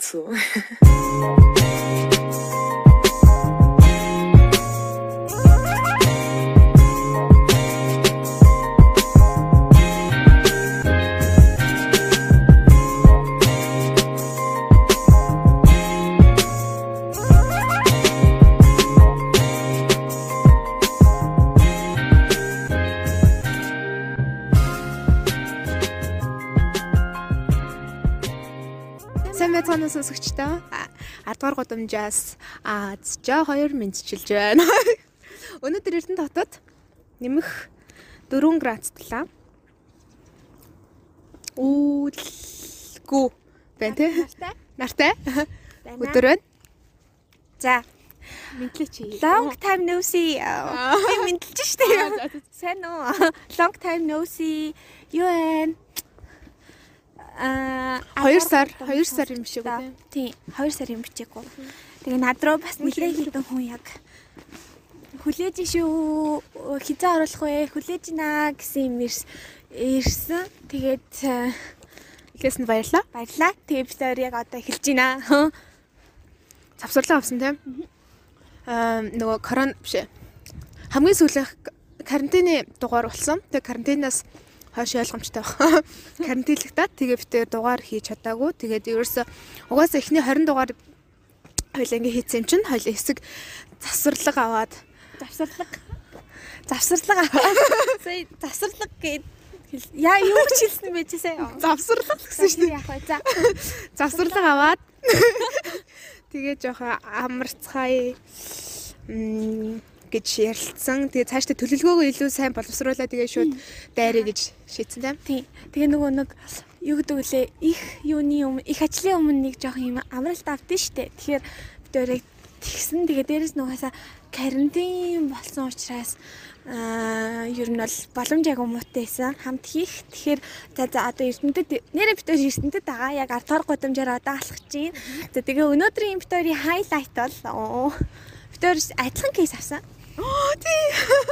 байцгүй. Сайн 10 дугаар гудамжаас Аз жоо хоёр мэдчилж байна. Өнөөдөр Эрдэнэ хотод нэмэх 4 градуслаа. Үүлгүй байна. Нартай. Нартай. Өдөр байна. За, Мэдлээ чи. long time no see. Би мэдлж штэ. Сайн уу? Long time no see. Юу вэ? Аа, 2 сар 2 сар юм шиг үү? Тийм, 2 сар юм бичээгүй. Тэгээ над руу бас нэлээд хитэн хүн яг хүлээж шүү. Хизээ оруулах вэ? Хүлээж наа гэсэн юм ирс ирсэн. Тэгээд э, Эхлээс нь баярлаа. баярлаа. Тэгээ бид хоёр яг одоо эхэлж байна. Завсарлаа авсан тийм. Аа нөгөө корона биш. Хамгийн сүүлийнх карантины дугаар болсон. Тэгээ карантинаас хойш ойлгомжтой баг. Карантинлагдаа тэгээ битээр дугаар хийж чадаагүй. Тэгээд ерөөсө угаасаа эхний 20 дугаар хоёлаа ингээ хийсэн юм чинь хоёлаа хэсэг завсарлага аваад Завсарлага. Завсарлага аваад. Сая завсарлага гээд яа юу ч хэлсэн чи сая. завсарлага гэсэн шүү дээ. Яг бай. За. Завсарлага аваад тэгээ жоохон амарцгаая гэж ярилцсан. Тэгээ цаашдаа төлөвлөгөөгөө илүү сайн боловсруулаад тэгээ шууд дайраа гэж шийдсэн тийм. Тийм. Тэгээ нөгөө нэг юу гэдэг вүлээ их юуны өмнө их ажлын өмнө нэг жоох юм амралт авдсан штэ. Тэгэхээр бид өөрөө тэгсэн. Тэгээ дээрэс нөгөөсаа карантин болсон учраас аа ер нь бол боломж яг муутайсан хамт хийх. Тэгэхээр за за одоо эрдэнэтэд нэрэ хоёр эрдэнэтэд байгаа. Яг 10 дахь гудамжаар одоо алхаж чинь. За тэгээ өнөөдрийн хоёрын хайлайт бол хоёр адилхан кейс авсан. Оо тий.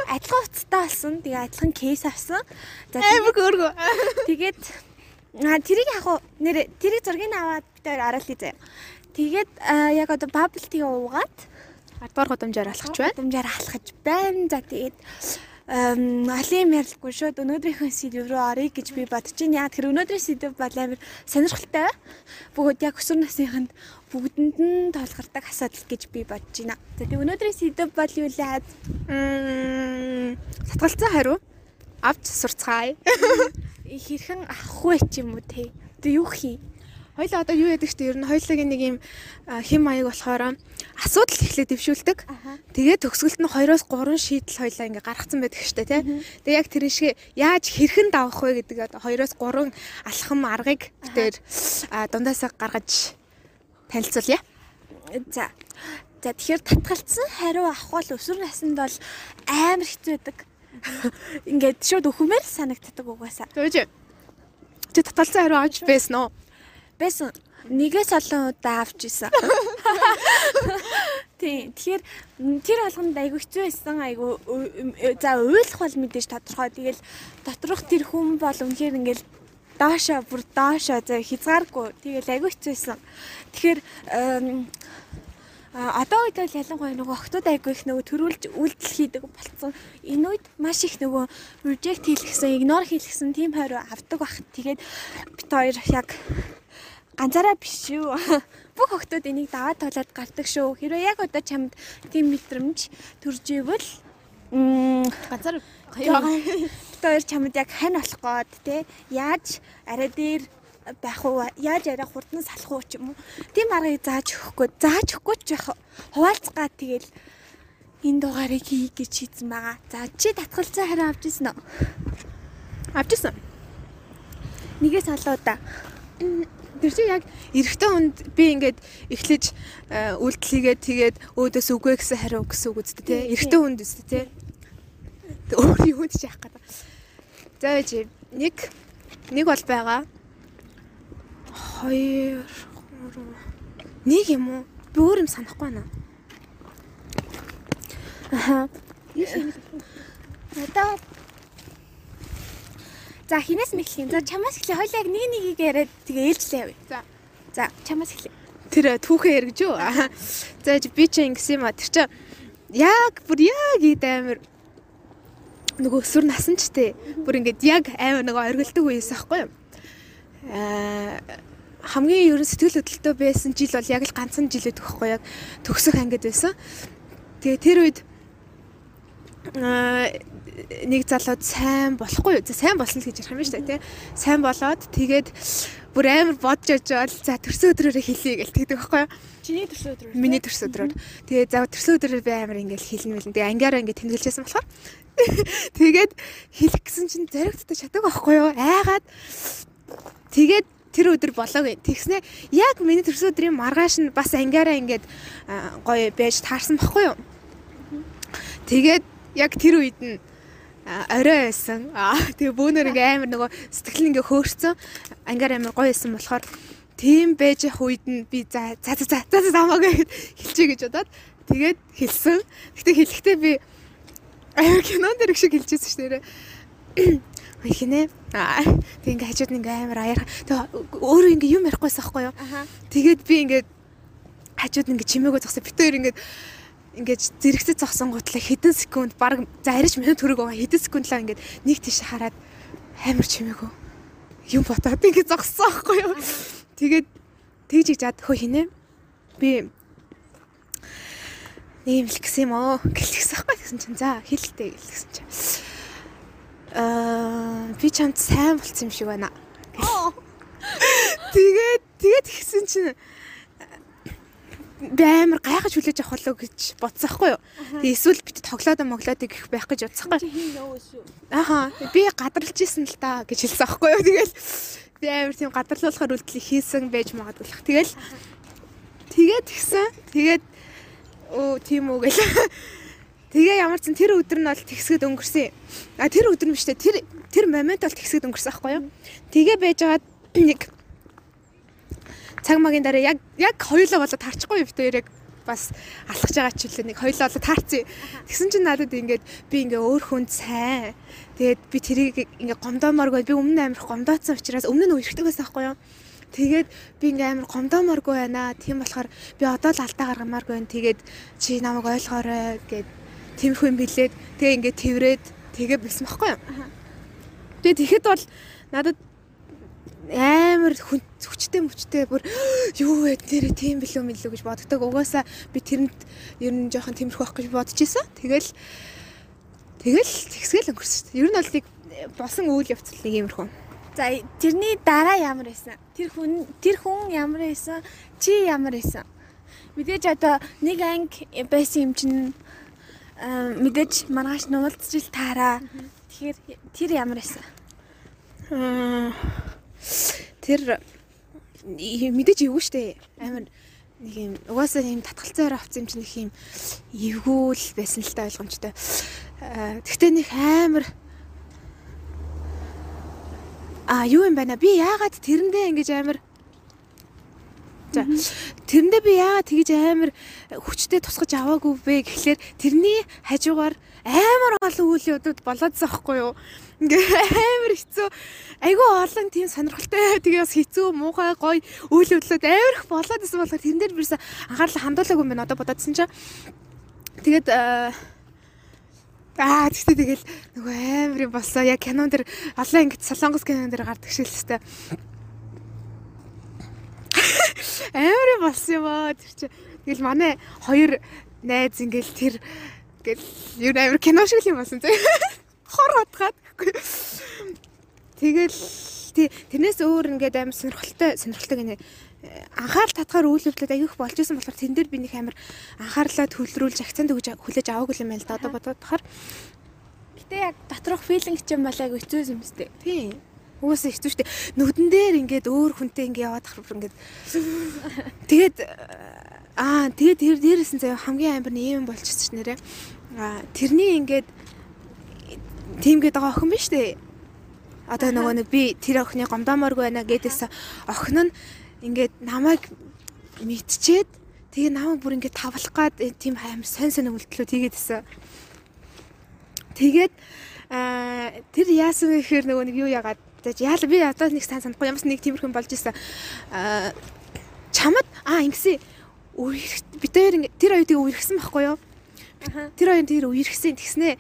Адилхан уцтай болсон. Тэгээ адилхан кейс авсан. За Аймаг өөргөө. Тэгээд аа тэрийг яг нэр тэрийг зургийг аваад бид хоёр араалъя заяа. Тэгээд яг одоо bubble tea уугаад 10 дугаар гудамжаар алхаж байна. Дамжаар алхаж байна. За тэгээд алим ярьлахгүй шууд өнөөдрийнхөө сэдв рүү оръё гэж би бодож байна. Яг тэр өнөөдрийн сэдв бол амар сонирхолтой. Бүгд яг өсвөр насныханд бүгдэнд нь толгордог асуудал гэж би бодож байна. За тэгээд өнөөдрийн сэдв бол юу лээ? Мм сатгалцсан хариу авч сурцгаая. Хэрхэн авах вэ ч юм уу те. Одоо юу хий? Хоёлаа одоо юу яадаг ч ер нь хоёулагийн нэг юм хэм маяг болохоор асуудал эхлээд дэвшүүлдэг. Аха. Тэгээд төгсгөлт нь 2-оос 3 шийдэл хоёлаа ингээ гаргацсан байдаг штэ тий. Тэгээд яг тэр шиг яаж хэрхэн давах вэ гэдэг одоо 2-оос 3 алхам аргыг а, дундаасаа гаргаж танилцуулъя. За. За тэгэхээр татгалцсан хариу авах бол өсвөр наснд бол амар хэцүү байдаг. Ингээд шууд өхмөр санагддаг угаасаа. Тэгэж чи татгалцсан хариу авч байсан уу? Байсан нэгээс олон удаа авч исэн. Тийм. Тэгэхээр тэр болгонд айгүй хэцүү байсан. Айгүй за уйлах бол мэдээж тодорхой. Тэгэл доторх тэр хүн бол үнэхээр ингээл доошоо бүр доошоо за хязгааргүй. Тэгэл айгүй хэцүү байсан. Тэгэхээр одоо үед бол ялангуяа нөгөө охтууд айгүй их нөгөө төрүүлж үйлдэл хийдэг болцсон. Энэ үед маш их нөгөө reject хийлгсэн, ignore хийлгсэн тийм хариу авдаг бах. Тэгээд бит хоёр яг ганцаараа биш шүү. Бүх охтууд энийг даваад толоод гардаг шүү. Хэрвээ яг одоо чамд тийм мэдрэмж төрж ивэл м Ганцаар бит хоёр чамд яг хань болох гээд те яаж арай дээр байх уу яаж арай хурдан салах уу ч юм уу тийм аргыг зааж өгөхгүй зааж өгөхгүй ч яг хуваалцгаа тэгэл энэ дугаарыг хий гэж шийдсэн байгаа. За чи татгалзаа хараа авч ирсэн үү? авчихсан. Нэгээс олоо да. Тэр чинь яг эрэгтэй хүнд би ингээд эхлэж э, үйлдэл хийгээд тэгээд өөдөөс үгүй гэсэн хариу гэсэн үг үстэ тий. Эрэгтэй хүнд үстэ тий. Өөр юунд ч яах гэдэг. За чи нэг нэг бол байгаа. Хоёр нэг юм уу? Би өөр юм санахгүй байна. Аха. Одоо За хинээс мэхлэх юм. За чамаас эхлэе. Хоёлаа яг нэг нэгийг яриад тэгээ ээлжлээ явъя. За. За чамаас эхлэе. Тэр түүхэн эргэж юу? За би чи ингэсэн юм а. Тэр чи яг бүр яг ийд амир нөгөө өсвөр насанчтэй бүр ингээд яг амар нөгөө оргилдог үеэс аахгүй юу? Аа хамгийн ерөн сэтгэл хөдлөлтөө байсан жил бол яг л ганцхан жил өгөх байхгүй яг төгсөх ангид байсан. Тэгээ тэр үед аа нэг залууд сайн болохгүй юу? Сайн болсон л гэж ярих юм шүү дээ, тий. Сайн болоод тэгээд бүр амар бодж очоод за төрсөн өдрөөрөө хэлье гэл тэгдэг байхгүй юу? Чиний төрсөн өдрөөр. Миний төрсөн өдрөөр. Тэгээд за төрсөн өдрөөр би амар ингээл хэлнэ мэлэн. Тэгээ ангиараа ингээд тэмдэглэжсэн болохоор тэгээд хэлэх гэсэн чинь зоригттой чадаг байхгүй юу? Айгаад тэгээд тэр өдөр болоог тэгснэ яг миний төрсөн өдрийн маргааш нь бас ангиараа ингээд гоё байж таарсан байхгүй юу? Тэгээд яг тэр үед нь орой байсан. Тэгээ бөөнөр ингээ амар нөгөө сэтгэл ингээ хөөрцөн. Ангаар амар гоё байсан болохоор тийм байж явах үед нь би за за за за за замаа гэж хэлчихье гэж бодоод тэгээд хэлсэн. Гэтэ хэлэхдээ би амар кинон дэр шиг хэлчихсэн шүү дээ. Ой хинэ. Аа тэг ингээ хажууд нь ингээ амар аяар. Тэг өөрөө ингээ юм ярихгүйсэн байхгүй юу? Тэгээд би ингээ хажууд нь ингээ чимээгөө зогсоо битээр ингээ ингээд зэрэгцээ зогсон гутлаа хэдэн секунд баг за арич минут төрөг байгаа. Хэдэн секунд л ингээд нэг тийш хараад амар чимээгөө юм ботоод ингээд зогссон байхгүй юу? Тэгээд тэгж иж чад хөө хинэ? Би нэг юм л гисэн юм оо гэлчихсэн байхгүй гэсэн чинь. За хэлэлтэй гэлсэн чинь. Аа би чамд сайн болцсон юм шиг байна. Тэгээд тэгээд гисэн чинь би амар гайхаж хүлээж авах болоо гэж бодсон хгүй юу. Тэгээ эсвэл бид тоглоод моглоод гэх байх гэж бодсон хгүй. Аха би гадарлаж исэн л та гэж хэлсэн ахгүй юу. Тэгэл би амар тийм гадарлуулахаар үйлдэл хийсэн байж магадгүй л. Тэгэл тэгээд гисэн. Тэгээд оо тийм үү гэл. Тэгээ ямар ч тэр өдөр нь бол тэгсгэд өнгөрсөн. А тэр өдөр нь биш тэ тэр тэр момент бол тэгсгэд өнгөрсөн ахгүй юу. Тэгээ байж байгаа нэг цаг магийн дараа яг яг хоёулаа болоод тарчихгүй бит хоёрыг бас алхаж байгаа ч үлээ нэг хоёулаа болоод таарцیں۔ Тэгсэн чинь надад ингээд би ингээ өөр хүнд сайн. Тэгээд би тэрийг ингээ гомдооморгүй би өмнө амир гомдооцсон учраас өмнө нь үерхдэг байсан байхгүй юу? Тэгээд би ингээ амар гомдооморгүй байна. Тийм болохоор би одоо л алдаа гаргамааргүй байна. Тэгээд чи намайг ойлгоорой гэд юм билээд тэгээ ингээ тэрврээд тэгээ бэлсэн байхгүй юу? Тэгээд тэгэхэд бол надад амар хүчтэй мөчтэй бүр юу вэ нэрээ тийм билүү мэлүү гэж боддог. Угаасаа би тэрэнд ер нь жоохон тиймэрхүү байх гэж бодож исэн. Тэгэл тэгэл тэгсгэл өнгөрсөн шүү дээ. Ер нь бол нэг босон үйл явц нэг иймэрхүү. За тэрний дараа ямар байсан? Тэр хүн тэр хүн ямар байсан? Чи ямар байсан? Мэдээж одоо нэг анги байсан юм чинь мэдээж маргааш нуулцж таараа. Тэгэхээр тэр ямар байсан? Аа Тэр мэдээж эвгүй штэ. Амар нэг юм угаасаа юм татгалцаар авсан юм чинь нэг юм эвгүй л байсан л та ойлгомжтой. Гэхдээ нэг амар А юу юм байна? Би яагаад тэрэндээ ингэж амар За тэрэндээ би яагаад тэгж амар хүчтэй тусгаж аваагүй вэ гэхлээр тэрний хажуугаар амар олон үйл явдлууд болоод захгүй юу? Ингээ амар хэцүү. Айгүй олон тийм сонирхолтой тэгээ бас хэцүү муухай гоё үйл явдлууд амар их болоод исэн болохоор тэрэн дээр бирсэн анхаарлаа хандуулаагүй юм байна одоо бодоодсэн чинь. Тэгээд Аа тэгтээ тэгэл нөгөө амар юм болсон. Яг кинон дэр олон ингэж солонгос кинон дэр гардаг шиг л хэвээр. Амар юм болсон юм аа тэр чи. Тэгэл манай хоёр найз ингээл тэр гэл юу амар кино шиг л юм болсон зэ. Хор утгаад гэхгүй. Тэгэл тэрнээс өөр ингээд амар сонирхолтой сонирхолтой гэнэ анхаарал татгаар үйл явдлууд аявих болж исэн болохоор тэн дээр би нэг амар анхаарлаа төлрүүлж акцент өгж хүлээж аваагүй юм байл да одоо бодоод тахаар гэтээ яг доторх филинг ч юм бол айгу хэцүү юм сте тий Уусаа хэцүү шттэ. Нүдэн дээр ингээд өөр хүнтэй ингээд яваад ахвар ингээд. Тэгээд аа тэгээд тэр дээрээс нь заяа хамгийн амар юм болчихсон ш нэрэ. Тэрний ингээд тийм гээд байгаа охин биш үү? Одоо нөгөө нэг би тэр охины гомдоомооргүй байна гэдээс охин нь ингээд намайг мэдчихэд тэгээ намайг бүр ингээд тавлах гад тийм амар сонь сонь үйлдэлүүд хийгээдсэн. Тэгээд аа тэр яасан вэ гэхээр нөгөө нэг юу яагаад яал би одоо нэг сайн санахгүй ямарс нэг тиймэрхэн болж исэн. Аа чамд аа ингэсэн үерх ингэ тэр хоёр тийг үерхсэн байхгүй юу? Тэр хоёр тэр үерхсэн тэгснээ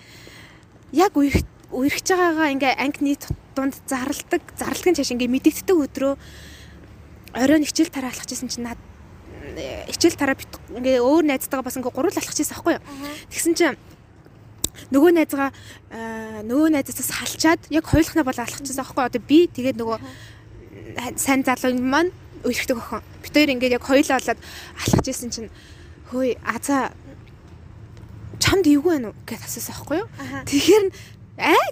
яг үерх үерхэж байгаагаа ингээ ангины дунд зарладаг зарлагын чаш ингээ мэдэгддэг өдрөө оройн хичээл тараа алхажсэн чинь над хичээл тараа бит ингээ өөр найзтайгаа бас ингээ гурвал алхажсэн байхгүй юу? Тэгсэн чинь нөгөө найзгаа нөгөө найзаас салчаад яг хойлохнаа бол алхчихсан аахгүй одоо би тэгээд нөгөө сайн залуу маань өрхтөг охин. Бид хоёр ингээд яг хоёлаа болоод алхаж исэн чинь хөөе аза чамд эвгүй байна уу гэж асуусан аахгүй юу. Тэгэхээр аа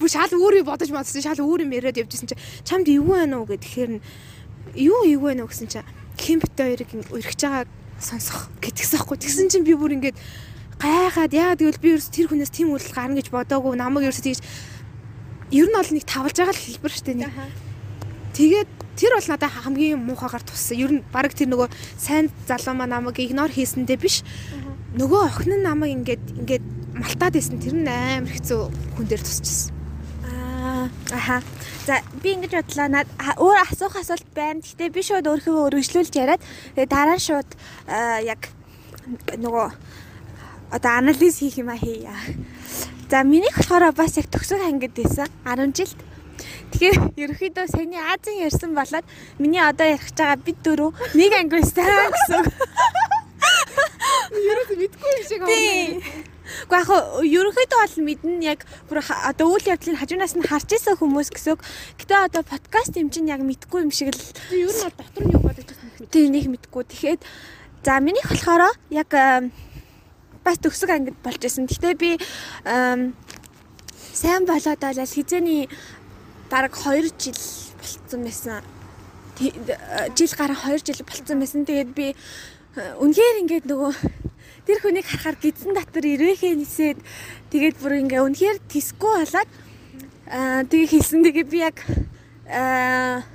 бүр шал өөрөө бодож модсон шал өөр юм яриад явжсэн чинь чамд эвгүй байна уу гэх тэгэхээр юу эвгүй байна уу гэсэн чинь химбт хоёрыг өргөж байгааг сонсох гэтгсэн аахгүй. Тэгсэн чинь би бүр ингээд гайхаад яа тэгвэл би ерөөс тэр хүнээс тийм үйлдэл гарна гэж бодоагүй намайг ерөөс тэгж ер нь бол нэг тавлж байгаа л хэлбэр штэ нэг. Тэгээд тэр бол надад хамгийн муухайгаар туссан. Ер нь баг тэр нөгөө сайн залуу маа намайг игнор хийсэндээ биш. Нөгөө охин нь намайг ингээд ингээд малтаад байсан. Тэр нь амар хэцүү хүн дээр тусчихсан. Аа аха. За би ингэж бодлоо над өөр асуух асуулт байна. Гэтэ би шууд өөрхөө өргөжлүүлж яриад тэгээ дараа нь шууд яг нөгөө одоо анализ хийх юм а хийя. За минийх болохоор бас яг төгсөх ангид байсан 10 жилд. Тэгэхээр ерөөхдөө саяны Азийн ярьсан болоод миний одоо ярих байгаа бид дөрөв нэг анги байсан гэсэн. Ерөөсөө мэдгүй юм шиг байна. Уу яг ерөнхийдөө бол мэднэ яг бүр одоо үйл явдлыг хажуунаас нь харж исэн хүмүүс гэсэн. Гэтэ одоо подкаст юм чинь яг мэдгүй юм шиг л ер нь дотор нь юу бодож байсан юм. Тийм нэг мэдгүй. Тэгэхэд за минийх болохоор яг бас төгсөг ангид болж исэн. Гэтэ би сайн болоод бол хизээний бараг 2 жил болцсон байсан. Жил гараа 2 жил болцсон байсан. Тэгээд би үнэхээр ингээд нөгөө тэр хүнийг харахаар гидсэн дотор ирээхээ нисээд тэгээд бүр ингээ үнэхээр тисгүй болоод аа тэгээ хэлсэн тэгээ би яг аа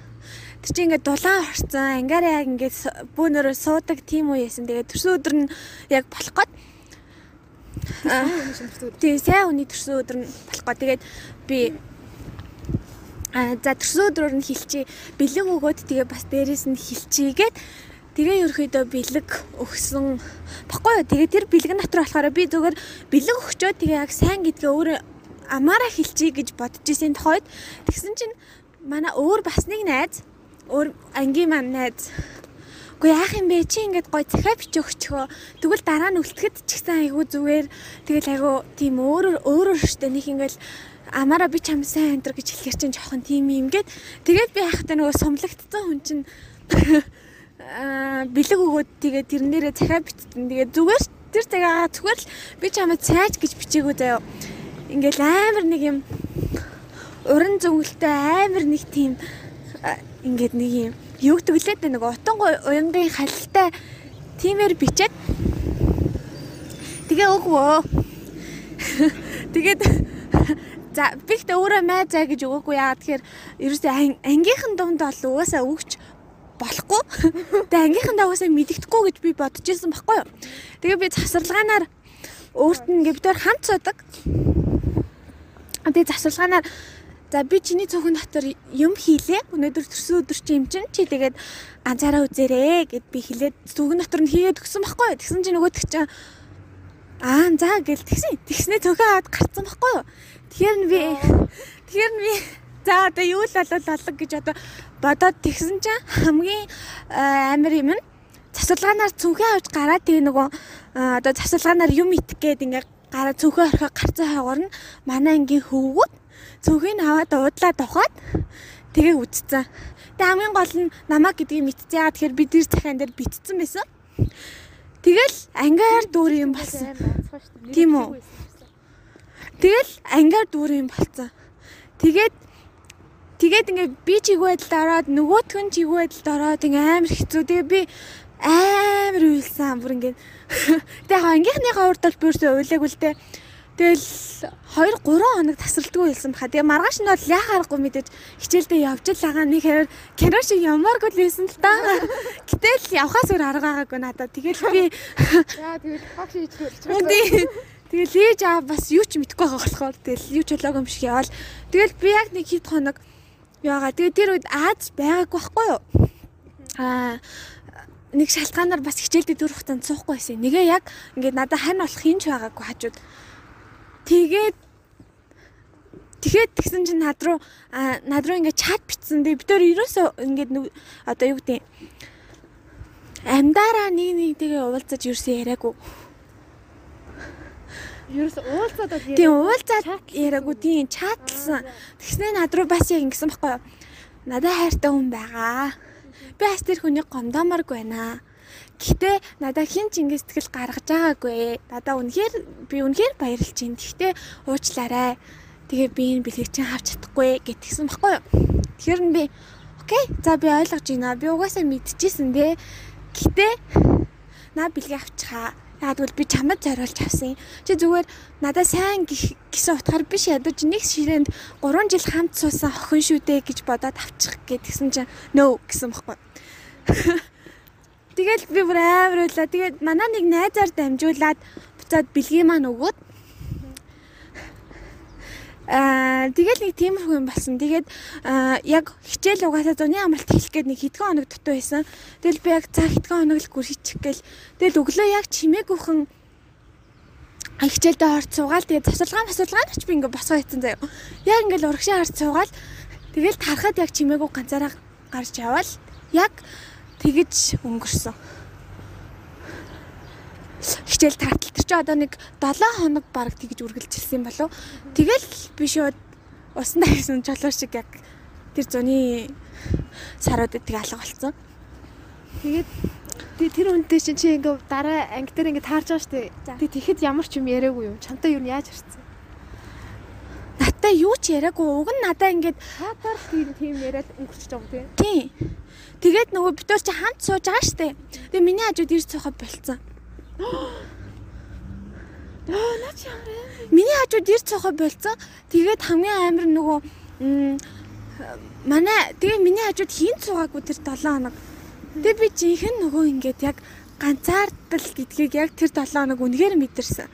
тэр чинь ингээ дулаан орцсон ангаараа яг ингээ бүүнөрөө суудаг тийм үү яасан тэгээ төрсөн өдөр нь яг болох гээд Тэгээ сайн үний төрсөн өдөр нь болохгүй. Тэгээд би а за төрсөн өдрөөр нь хилчи бэлэг өгөөд тэгээ бас дээрээс нь хилчигээд тэгээ ерөөхдөө бэлэг өгсөн баггүй юу. Тэгээ тэр бэлэг натур болохоор би зүгээр бэлэг өгчөө тэгээ яг сайн гэдгээ өөрөө амаараа хилчий гэж бодож исэн тохойд тэгсэн чинь манай өөр бас нэг найз өөр ангийн маань найз Уу яах юм бэ? Чи ингээд гой захаа бичиж өгчхөө. Тэгвэл дараа нь үлдэхэд ч гэсэн айгүй зүгээр. Тэгэл айгүй тийм өөрөөр өөрөөр штэ нэг ингээд амаараа би чам сайн энэ гэж хэлэхэр чинь жоохон тийм юм гээд тэгээд би хайхтаа нөгөө сумлагдсан хүн чинь бэлэг өгөөд тэгээд тэрнээрээ захаа бичсэн. Тэгээд зүгээр тэр цагаа зүгээр л би чамд цайж гэж бичээгүү заяа. Ингээл амар нэг юм уран зөвлөлтөй амар нэг тийм ингээд нэг юм юу гэвэл нэг утан уянгийн халилтай тиймэр бичээд тэгээ өгвөө. Тэгээд за би ихтэй өөрөө май заа гэж өгөөгүй яа тэгэхээр ерөөсөө ангийнхан дунд бол угаасаа өгч болохгүй. Тэгээ ангийнхандаа угаасаа мэддэхгүй гэж би бодож ирсэн баггүй юу. Тэгээ би завсарлагаанаар өөрт нь бид хамт суудаг. Тэгээ завсарлагаанаар За би чиний цөөхөн дотор юм хийлээ. Өнөөдөр төрсөн өдөр чи юм чин чи тэгээд анзаараа үзээрэй гэд би хэлээд цөөхөн дотор нь хийгээд өгсөн байхгүй юу? Тэгсэн чи нөгөөдөг чинь аа за гэл тэгсэн. Тэгснээ цөөхөн аваад гарцсан байхгүй юу? Тэгэхээр би тэгэхээр би за одоо юу л болол болог гэж одоо бодоод тэгсэн чинь хамгийн амар юм нь засвалгаанаар цүнхээ авч гараад тэгээ нөгөө одоо засвалгаанаар юм итг гээд ингээ гараа цүнхээ орхоо гарцаа хаагур нь манай ангийн хөвгүүд цүнхийг аваад уудлаад авахад тэгээ үтцсэн. Тэгээ хамгийн гол нь намаа гэдгийг мэдчихээ. Яа тэгэхээр бид нэр захиан дээр битцсэн байсан. Тэгэл ангиар дүүр юм болсон. Тийм үү? Тэгэл ангиар дүүр юм болсон. Тэгээд тэгээд ингээ би чигүй байдалд ороод нөгөөтгөн чигүй байдалд ороод ингээ амар хэцүү. Тэгээ би амар уйлсан бүр ингээ. Тэгээ ангийнхныхаа урд бол бүрсээ уйлаагүй л дээ. Тэгэл 2 3 хоног тасралтгүй хэлсэн баха. Тэгээ маргааш нь бол яхаарахгүй мэдээж хичээлдээ явж л байгаа нэг хэрэг кино шиг ямааргүй л байсан л та. Гэтэл явхаас өөр арга байгаагүй надад. Тэгэл би яа тэгэл хаг шийдэж болчихсон. Тэгэл ээж аа бас юу ч мэдэхгүй байгаа болохоор тэгэл юу ч болоогүй юм шиг яваал. Тэгэл би яг нэг хэд хоног яага. Тэгээ тэр үед Аз байгаагүй байхгүй юу? Аа нэг шалтгаанаар бас хичээлдээ дөрөх хугацаанд суухгүй байсан. Нэгээ яг ингээд надад хань болох хинч байгаагүй хажууд. Тэгээд Тэгэхэд тэгсэн чинь над руу над руу ингээд чат бичсэн. Тэгээ бид төр ерөөсөө ингээд одоо юу гэдэг амдаараа нэг нэгтэйгээ уулзаж ерөөсөө яриаггүй. Ерөөс уулзаад бол Тийм уулзаад яриаггүй тийм чатлсан. Тэгснээ над руу бас яг ингэсэн байхгүй юу? Надад хайртай хүн байгаа. Би бас тэр хүнийг гомдооморгүй байна. Гэхдээ надад хин ч ингэ сэтгэл гаргаж байгаагүй. Надаа үнэхээр би үнэхээр баярлж байна. Гэхдээ уучлаарай. Тэгээ би энэ бэлгийг чинь авч чадахгүй гэтгсэн баггүй юу. Тэгэхээр би окей. За би ойлгож байна. Би угаасаа мэдчихсэн дээ. Гэхдээ наа бэлгийг авчихаа Яагтвэл би чамд зориулж авсан. Чи зүгээр надад сайн гэсэн утгаар биш ядаж нэг ширээнд 3 жил хамт суусан охин шүү дээ гэж бодоод авчих гэдгсэн чинь нөө гэсэн бохгүй. Тэгэл би бүр амар байлаа. Тэгээд манай нэг найзаар дамжуулаад буцаад бэлгийн маань өгөөд Аа тэгэл нэг тиймэрхүү юм болсон. Тэгээд яг хичээл угаасаа зуны амралт хэлэх гээд нэг хэдхэн хоног дутуу байсан. Тэгэл би яг цаа хэдхэн хоног л гүр хийчих гээл. Тэгэл өглөө яг чимээгүйхэн хичээлдээ орж суугаал тэгээд засвалгаан асуулгаан ч би ингээ босгоо хийсэн заяа. Яг ингээл урагшаа харж суугаал тэгэл тарахад яг чимээгүү ганцаараа гарч яваал яг тэгэж өнгөрсөн хичээл тартал тэр чи одоо нэг 7 хоног баг тэгж үргэлжилсэн болов. Тэгэл би шууд усандаа хийсэн чолоо шиг яг тэр зуны саруудад тэг алга болсон. Тэгээд тэр үнтэй чинь чи ингээ дараа анги дээр ингээ таарж байгаа штэ. Тэг тэгэхэд ямар ч юм яриаггүй юу? Чамтай юу яаж ирсэн? Надтай юу ч яриаггүй. Уг нь надаа ингээд хатаар тийм яриад өнгөрч байгаа тийм. Тийм. Тэгээд нөгөө битүүр чи хамт сууж байгаа штэ. Тэгээ миний хажууд ирж цохоо болцсон. Аа наач ямар Миний хажууд ирж цохоо болцсон. Тэгээд хамгийн амар нөгөө манай тэгээ миний хажууд хийн цугаагүй тэр 7 хоног. Тэгээ би жинхэнэ нөгөө ингээд яг ганцаардал гэдгийг яг тэр 7 хоног үнэхээр мэдэрсэн.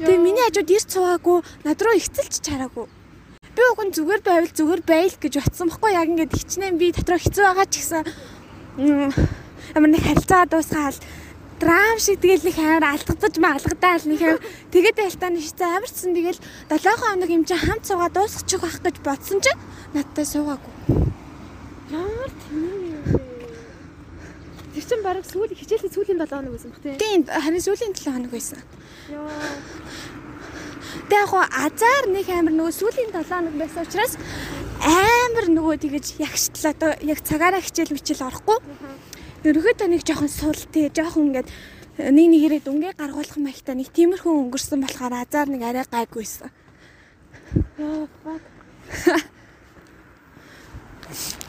Тэгээ миний хажууд ирж цугаагүй над руу ихцэлж чараагүй. Би уг нь зүгээр байвал зүгээр байл гэж батсан байхгүй яг ингээд хичнээн би дотроо хэцүү байгаа ч гэсэн ямар нэг харилцаа дуусгаал драм шиг тэгэл нэг амар алдагдаж маалгадаал нэг амар тэгээд байлтааны шицээ амарчсан тэгэл 7 хоног юм чи хамт суугаа дуусчих байх гэж бодсон чинь надтай суугаагүй. Ямар тийм Тэр чин баг сүүлийн хичээлийн сүүлийн 7 хоног байсан баг тийм. Тийм харин сүүлийн 7 хоног байсан. Йоо. Тэг яг хоо азар нэг амар нөгөө сүүлийн 7 хоног байсан учраас амар нөгөө тэгэж ягштлаа одоо яг цагаараа хичээл мичээл орохгүй. Ерөнхийдөө нэг жоохон сул тий жоохон ингээд нэг нэгээрээ дүнгээ гаргуулах маягтай нэг тиймэрхүү өнгөрсөн болохоор азар нэг арай гайгүйсэн.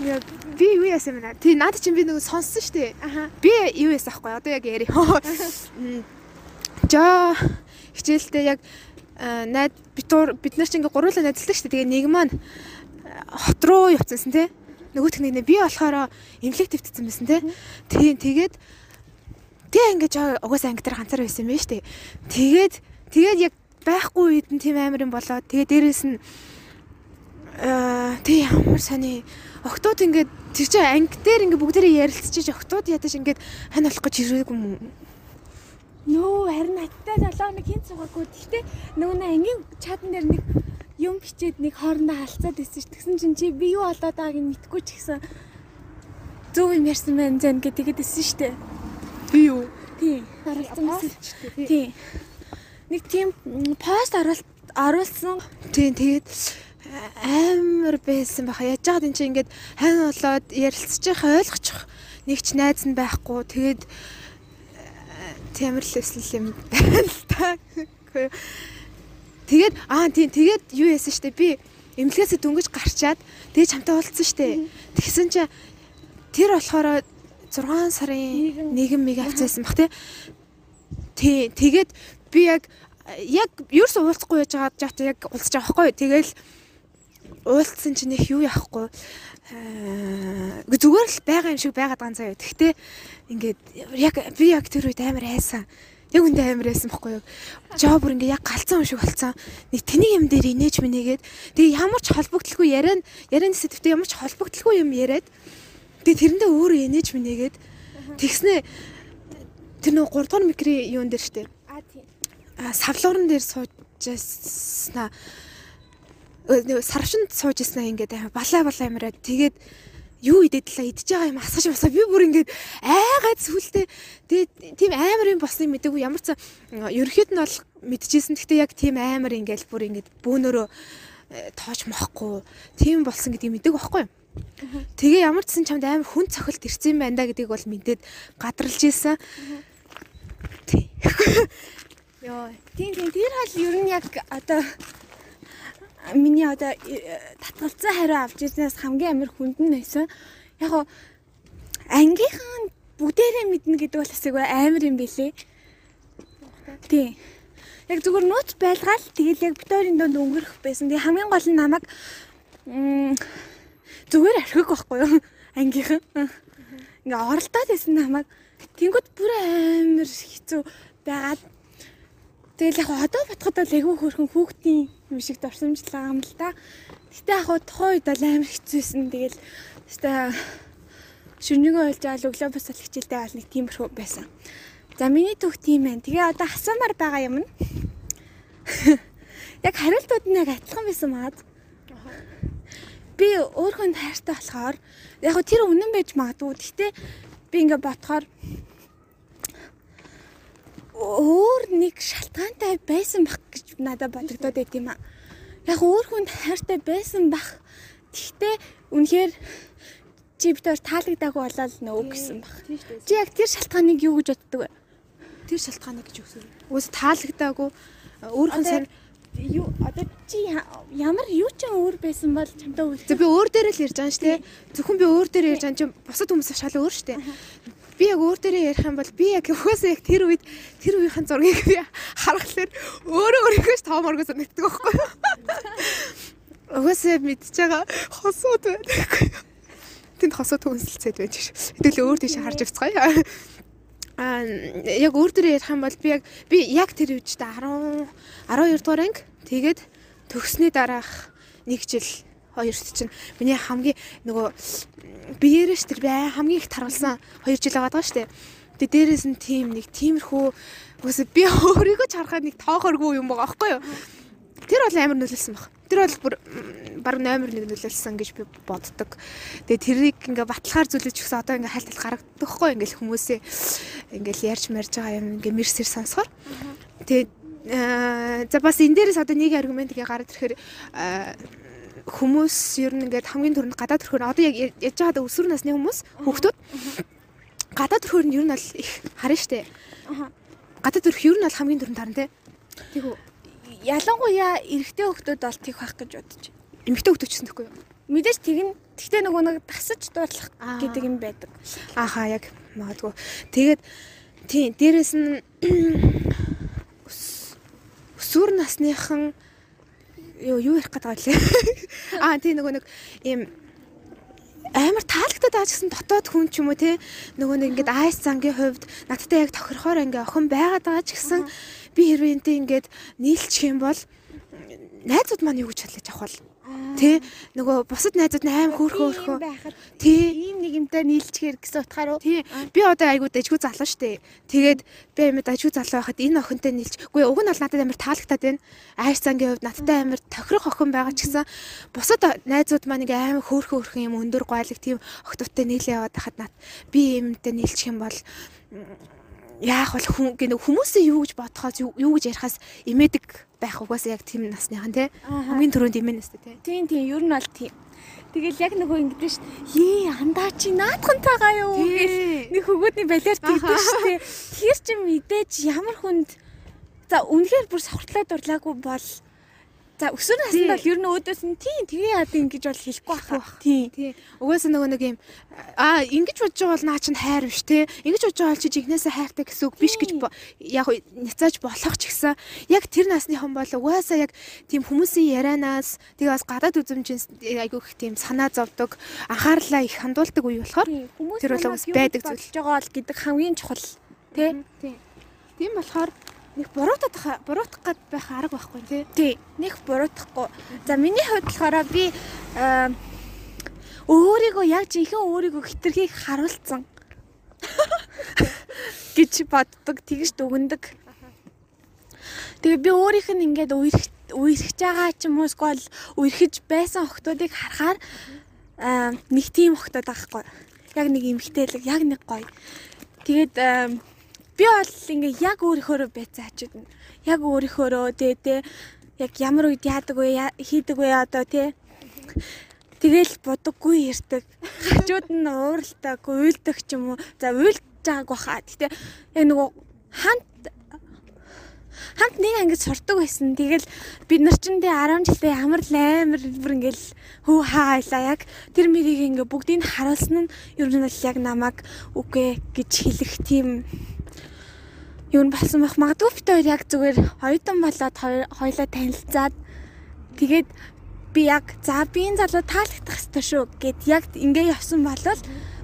Яа би юу яасан бэ? Тий наад чинь би нэг сонссон шүү дээ. Аха. Би юу яасан ахгүй одоо яг яри. Жаа хичээлдээ яг найд битуур бид нар чинь ингээ гурлаа найзалдаг шүү дээ. Тэгээ нэг маань хот руу явцсан тий нөгөөх нь би болохоор имлэг твтсэн байсан те. Тийм тэгээд тэгээ ингэж угаасаа анги дээр ганцаар байсан байна штэ. Тэгээд тэгээд яг байхгүй үед нь тийм амар юм болоод тэгээ дээрэс нь аа тий ямар сони октод ингээд тэр чинь анги дээр ингээд бүгдээрээ ярилцчихж октод ядаж ингээд хань болох гэж ирээгүй юм уу? Нөө харин надтай 7 хоног хин цугаагүй. Гэхдээ нөгөө нэг ангийн чатан дээр нэг юм бичээд нэг хоорондоо халцаад байсан ш. Тэгсэн чинь чи би юу болоод байгааг нь мэдгүй ч гэсэн зөв юм ярьсан байна зэн гэдэг тэгээдсэн штэ. Би юу? Тий. Харилцсан байсан. Тий. Нэг тийм пост оруулсан. Тий тэгээд амар байсан баха. Яаж яагаад энэ чинь ингээд хань болоод ярилцчих ойлгочих нэг ч найз нь байхгүй. Тэгээд тиймэр л өсөл юм байна л та. Тэгээд аа тийм тэгээд юу яасан штэ би эмнэлгээсээ дөнгөж гарчаад тэгээ чамтай уулзсан штэ. Тэгсэн чи тэр болохоор 6 сарын 1 мега авцаасан бах тий. Тий тэгээд би яг яг ерөөс уулзахгүй байж байгаа жаач яг уулзаж байгаа байхгүй. Тэгэл уулзсан чинь их юу яахгүй. Аа зүгээр л байгаа юм шиг байгаад байгаа заяа. Тэгтээ ингээд яг би яг тэр үед амар айсан яг үндэ амар байсан бохгүй юу. Жоо бүр ингээ яг галзсан юм шиг болцсон. Нэг тэний юм дээр инээж минийгээд тэгээ ямар ч холбогдлогүй яриан ярианы сэтвтэй ямар ч холбогдлогүй юм яриад тэгээ тэрэндээ өөрөө инээж минийгээд Тэгснэ тэр нөгөө 3 дугаар микрийн юун дээр штэ. А тийм. А савлууран дээр суужснаа нөгөө сарвшинд суужснаа ингээд аа балаа балаа юмраад тэгээд юу идэдлээ идж байгаа юм? Асгаж басаа би бүр ингээд айгаад сүултээ. Тэгээд тийм амар юм болсныг мэдээгүй. Ямар ч ерөөхдөө нь бол мэдчихсэн. Гэхдээ яг тийм амар ингээд бүр ингээд бөөнөрөө э, тоож мохгүй. Тийм болсон гэдгийг мэдээгүй байхгүй юу? Тэгээ ямар ч сан чамд амар хүн цохилт ирсэн юм байна да гэдгийг бол мэдээд гадралж ийсэн. Тий. Йоо, тийм тийм. Тэр хал ер нь яг одоо миний одоо э, татгалцсан хариу авч ирснээс хамгийн амар хүндэн байсан. Яг гоо ангийнхан бүгдээрээ мэднэ гэдэг бол асайг амар юм билэ. Тий. Яг зүгээр нууц байлгаал тэгэл яг битόρийн донд өнгөрөх байсан. Тэгээ хамгийн гол нь намайг зүгээр архиг байхгүй юу? Ангийнхан. Ингээ оролдоод байсан намайг тэнгууд бүр амар хэцүү байгаад Тэгэл яг одоо батхад бол айгүй хөөрхөн хүүхдийн юм шиг дурсамжлаа юм л да. Гэтэ яг тухайн үед бол амар хэцүүсэн. Тэгэл өстой шүрнийгөө олж авал өглөө бас л хичээлтэй бол нэг тиймэрхүү байсан. За миний түүх тийм байна. Тэгээ одоо асуумаар байгаа юм нь яг хариултууд нь яг адилхан байсан маад. Би өөрхөн хайртай болохоор яг тэр үнэн байж магадгүй. Гэтэ би ингээ ботхоор өөр нэг шалтгаантай байсан бах гэж надад бодогдоод байт юм аа. Яг өөр хүнд хайртай байсан бах. Тэгтээ үнэхээр чи битээр таалагдаагүй болол нөө гэсэн бах. Чи яг тэр шалтгааныг юу гэж боддог вэ? Тэр шалтгааныг гэж үгсв. Үгүйс таалагдаагүй өөр хүн сайн юу одоо чи ямар юу ч өөр байсан бол чамтай. За би өөр дээр л ярьж байгаа шүү дээ. Зөвхөн би өөр дээр ярьж байгаа чинь бусад хүмүүс шал өөр шүү дээ би яг өөр дээрээ ярих юм бол би яг угаасаа яг тэр үед тэр үеийнхэн зургийг би харахаар өөрөө өөрийгөө тооморгоо санагддаг байхгүй юу? Угаасаа мэдж байгаа хосууд байдаг. Тэнд хосууд хүнсэлцээд байж ш. Хэдүүлээ өөр тийш харж авцгаая. Аа яг өөр дээрээ ярих юм бол би яг би яг тэр үед ч 10 12 дугаар анги тэгээд төгснний дараах нэг жил хоёрт чинь миний хамгийн нөгөө биеэрээ ш тэр бай хамгийн их таруулсан 2 жил байгаа даа штэ. Тэгээ дээрээс нь тийм нэг тиймэрхүү үгүйс би өөрийгөө ч харахад нэг тоохоргүй юм байгаа байхгүй юу? Тэр бол амар нөлөөлсөн баг. Тэр бол бүр баг номер 1 нөлөөлсөн гэж би боддог. Тэгээ тэрийг ингээ батлахаар зүйлэж өгсөн одоо ингээ хальтал гаргадаг байхгүй ингээл хүмүүсээ ингээл ярьж марж байгаа юм ингээ мэрсэр сонсохоор. Тэгээ за бас энэ дээрээс одоо нэг аргумент ингээ гараад ирэхээр хүмүүс ер нь ингээд хамгийн түрүүнд гадаад төрхөөр одоо яг яж байгаа өсвөр насны хүмүүс хүүхдүүд гадаад төрхөөр нь ер нь бол их харна штэ. Гадаад төрх ер нь бол хамгийн түрүүнд харна те. Тэгв. Ялангуяа эрэгтэй хүүхдүүд бол тийх байх гэж бодож. Эмэгтэй хүүхдүүд ч гэсэн тэгэхгүй юу? Мэдээж тэгнь. Тэгтээ нөгөө нэг тасаж дуурлах гэдэг юм байдаг. Ааха яг магадгүй. Тэгээд тий дээрэс нь өсвөр насныхан юу юу ярих гэдэг вэ? Аа тий нөгөө нэг ийм амар таалагдаад байгаа ч гэсэн дотоод хүн ч юм уу те нөгөө нэг ингээд айс зангийн хувьд надтай яг тохирохоор ингээ охин байгаад байгаа ч гэсэн би хэрвээ энтэй ингээд нийлчих юм бол найзууд маань юу гэж хэлж авах бол Тэ нөгөө бусад найзууд аим хөөрхөө хөөрхөө. Тий. Ийм нэг юмтай нийлчихэр гэсэн утгаар уу? Тий. Би одоо айгуу дажгүй залуу штэ. Тэгээд би амар дажгүй залуу байхад энэ охинтой нийлж. Үгүй уг нь бол надад амар таалагдаад байна. Айр цангийн хувьд надтай амар тохирох охин байгаа ч гэсэн бусад найзууд маань ингээ аим хөөрхөө хөөрхөн юм өндөр гойлог тийм охтовтой нийлээ яваад хахад над би юмтай нийлчих юм бол яах бол хүн гэнэ хүмүүсээ юу гэж бодохоос юу гэж ярихаас имэдэг байх угаасаа яг тийм насныхан тий хамгийн түрүүнд имэнэс тий тийм тийм. Ер нь бол тийм. Тэгэл яг нөгөө ингэдэж шít. Ээ андаа чи наадхантайгаа юу? Гэж нэг хөгөөдний балиар тэгдэж шít. Тэр чи мэдээж ямар хүнд за үнэхээр бүр сохортлоо дурлаагүй бол За өсвөр наснд бол ер нь өөдөөс нь тийм тэгээ яад ингэж бол хэлэхгүй баха. Тийм. Угаасаа нөгөө нэг юм аа ингэж бодож байгаа бол наа чинь хайр биш те. Ингэж бодож байгаа бол чи жигнэсээ хайртай гэсэн үг биш гэж яг няцааж болох ч гэсэн яг тэр насны хон бол угаасаа яг тийм хүмүүсийн ярианаас тэгээ бас гадаад үзэмжээс айгүй их тийм санаа зовдөг анхаарлаа их хандуулдаг үе болохоор тэр бол бас байдаг зүйл. байгаа л гэдэг хамгийн чухал те. Тийм. Тийм болохоор нэг буруутах буруутах гад байх арга байхгүй тий. Тий. Нэг буруутахгүй. За миний хувьд болохоор би өөрийгөө яг жинхэнэ өөрийгөө хитрхийг харуулсан. гэж боддог тэгж дүгндэг. Тэгээ би өөрийнх нь ингээд үерх үерхэж байгаа ч юм уу эсвэл үерхэж байсан охтуудыг харахаар аа нэг тийм охтууд байхгүй. Яг нэг эмгтээлэг, яг нэг гоё. Тэгээд би бол ингээ яг өөрийнхөө байцаачууд нь яг өөрийнхөө тээ тээ яг ямар үед яадаг вэ хийдэг вэ одоо тий Тэгэл бодоггүй ирдэг. Хажууд нь ууралдаг, уйлдаг ч юм уу. За уйлж байгаагүй хаа. Гэтэ яг нөгөө хамт хамт нэг ангид сурдаг байсан. Тэгэл бид нар ч тэ 10 жилдээ ямар л амар бүр ингээл хөө хаалаа яг тэр мэрийг ингээ бүгдийг харуулсан нь ер нь бол яг намайг үгүй гэж хэлэх тийм юу нь болсон байх. Магадгүй бид хоёр яг зүгээр хоёрдан болоод хоёлаа танилцаад тэгээд би яг за би энэ залуу таалагдах хэрэгтэй шүү гэд яг ингээ явсан болол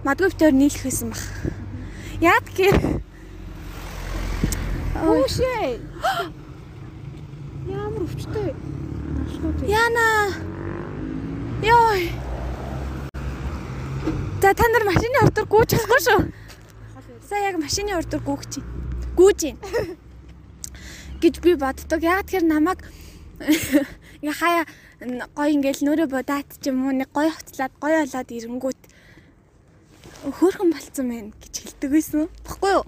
магадгүй бид хоёр нийлэх байсан баг. Яг гэр Өөшөө. Ямар өвчтэй. Яна. Йой. За та нар машины ордор гүйж болохгүй шүү. За яг машины ордор гүйх чи. Гүйж юм. гэж би боддог. Яг тэр намайг ингээ хаяа гоё ингээл нөрөө бодаад ч юм уу нэг гоё хоцлаад гоё болоод ирэнгүүт хөөрхөн болцсон байна гэж хэлдэг байсан. Баггүй юу?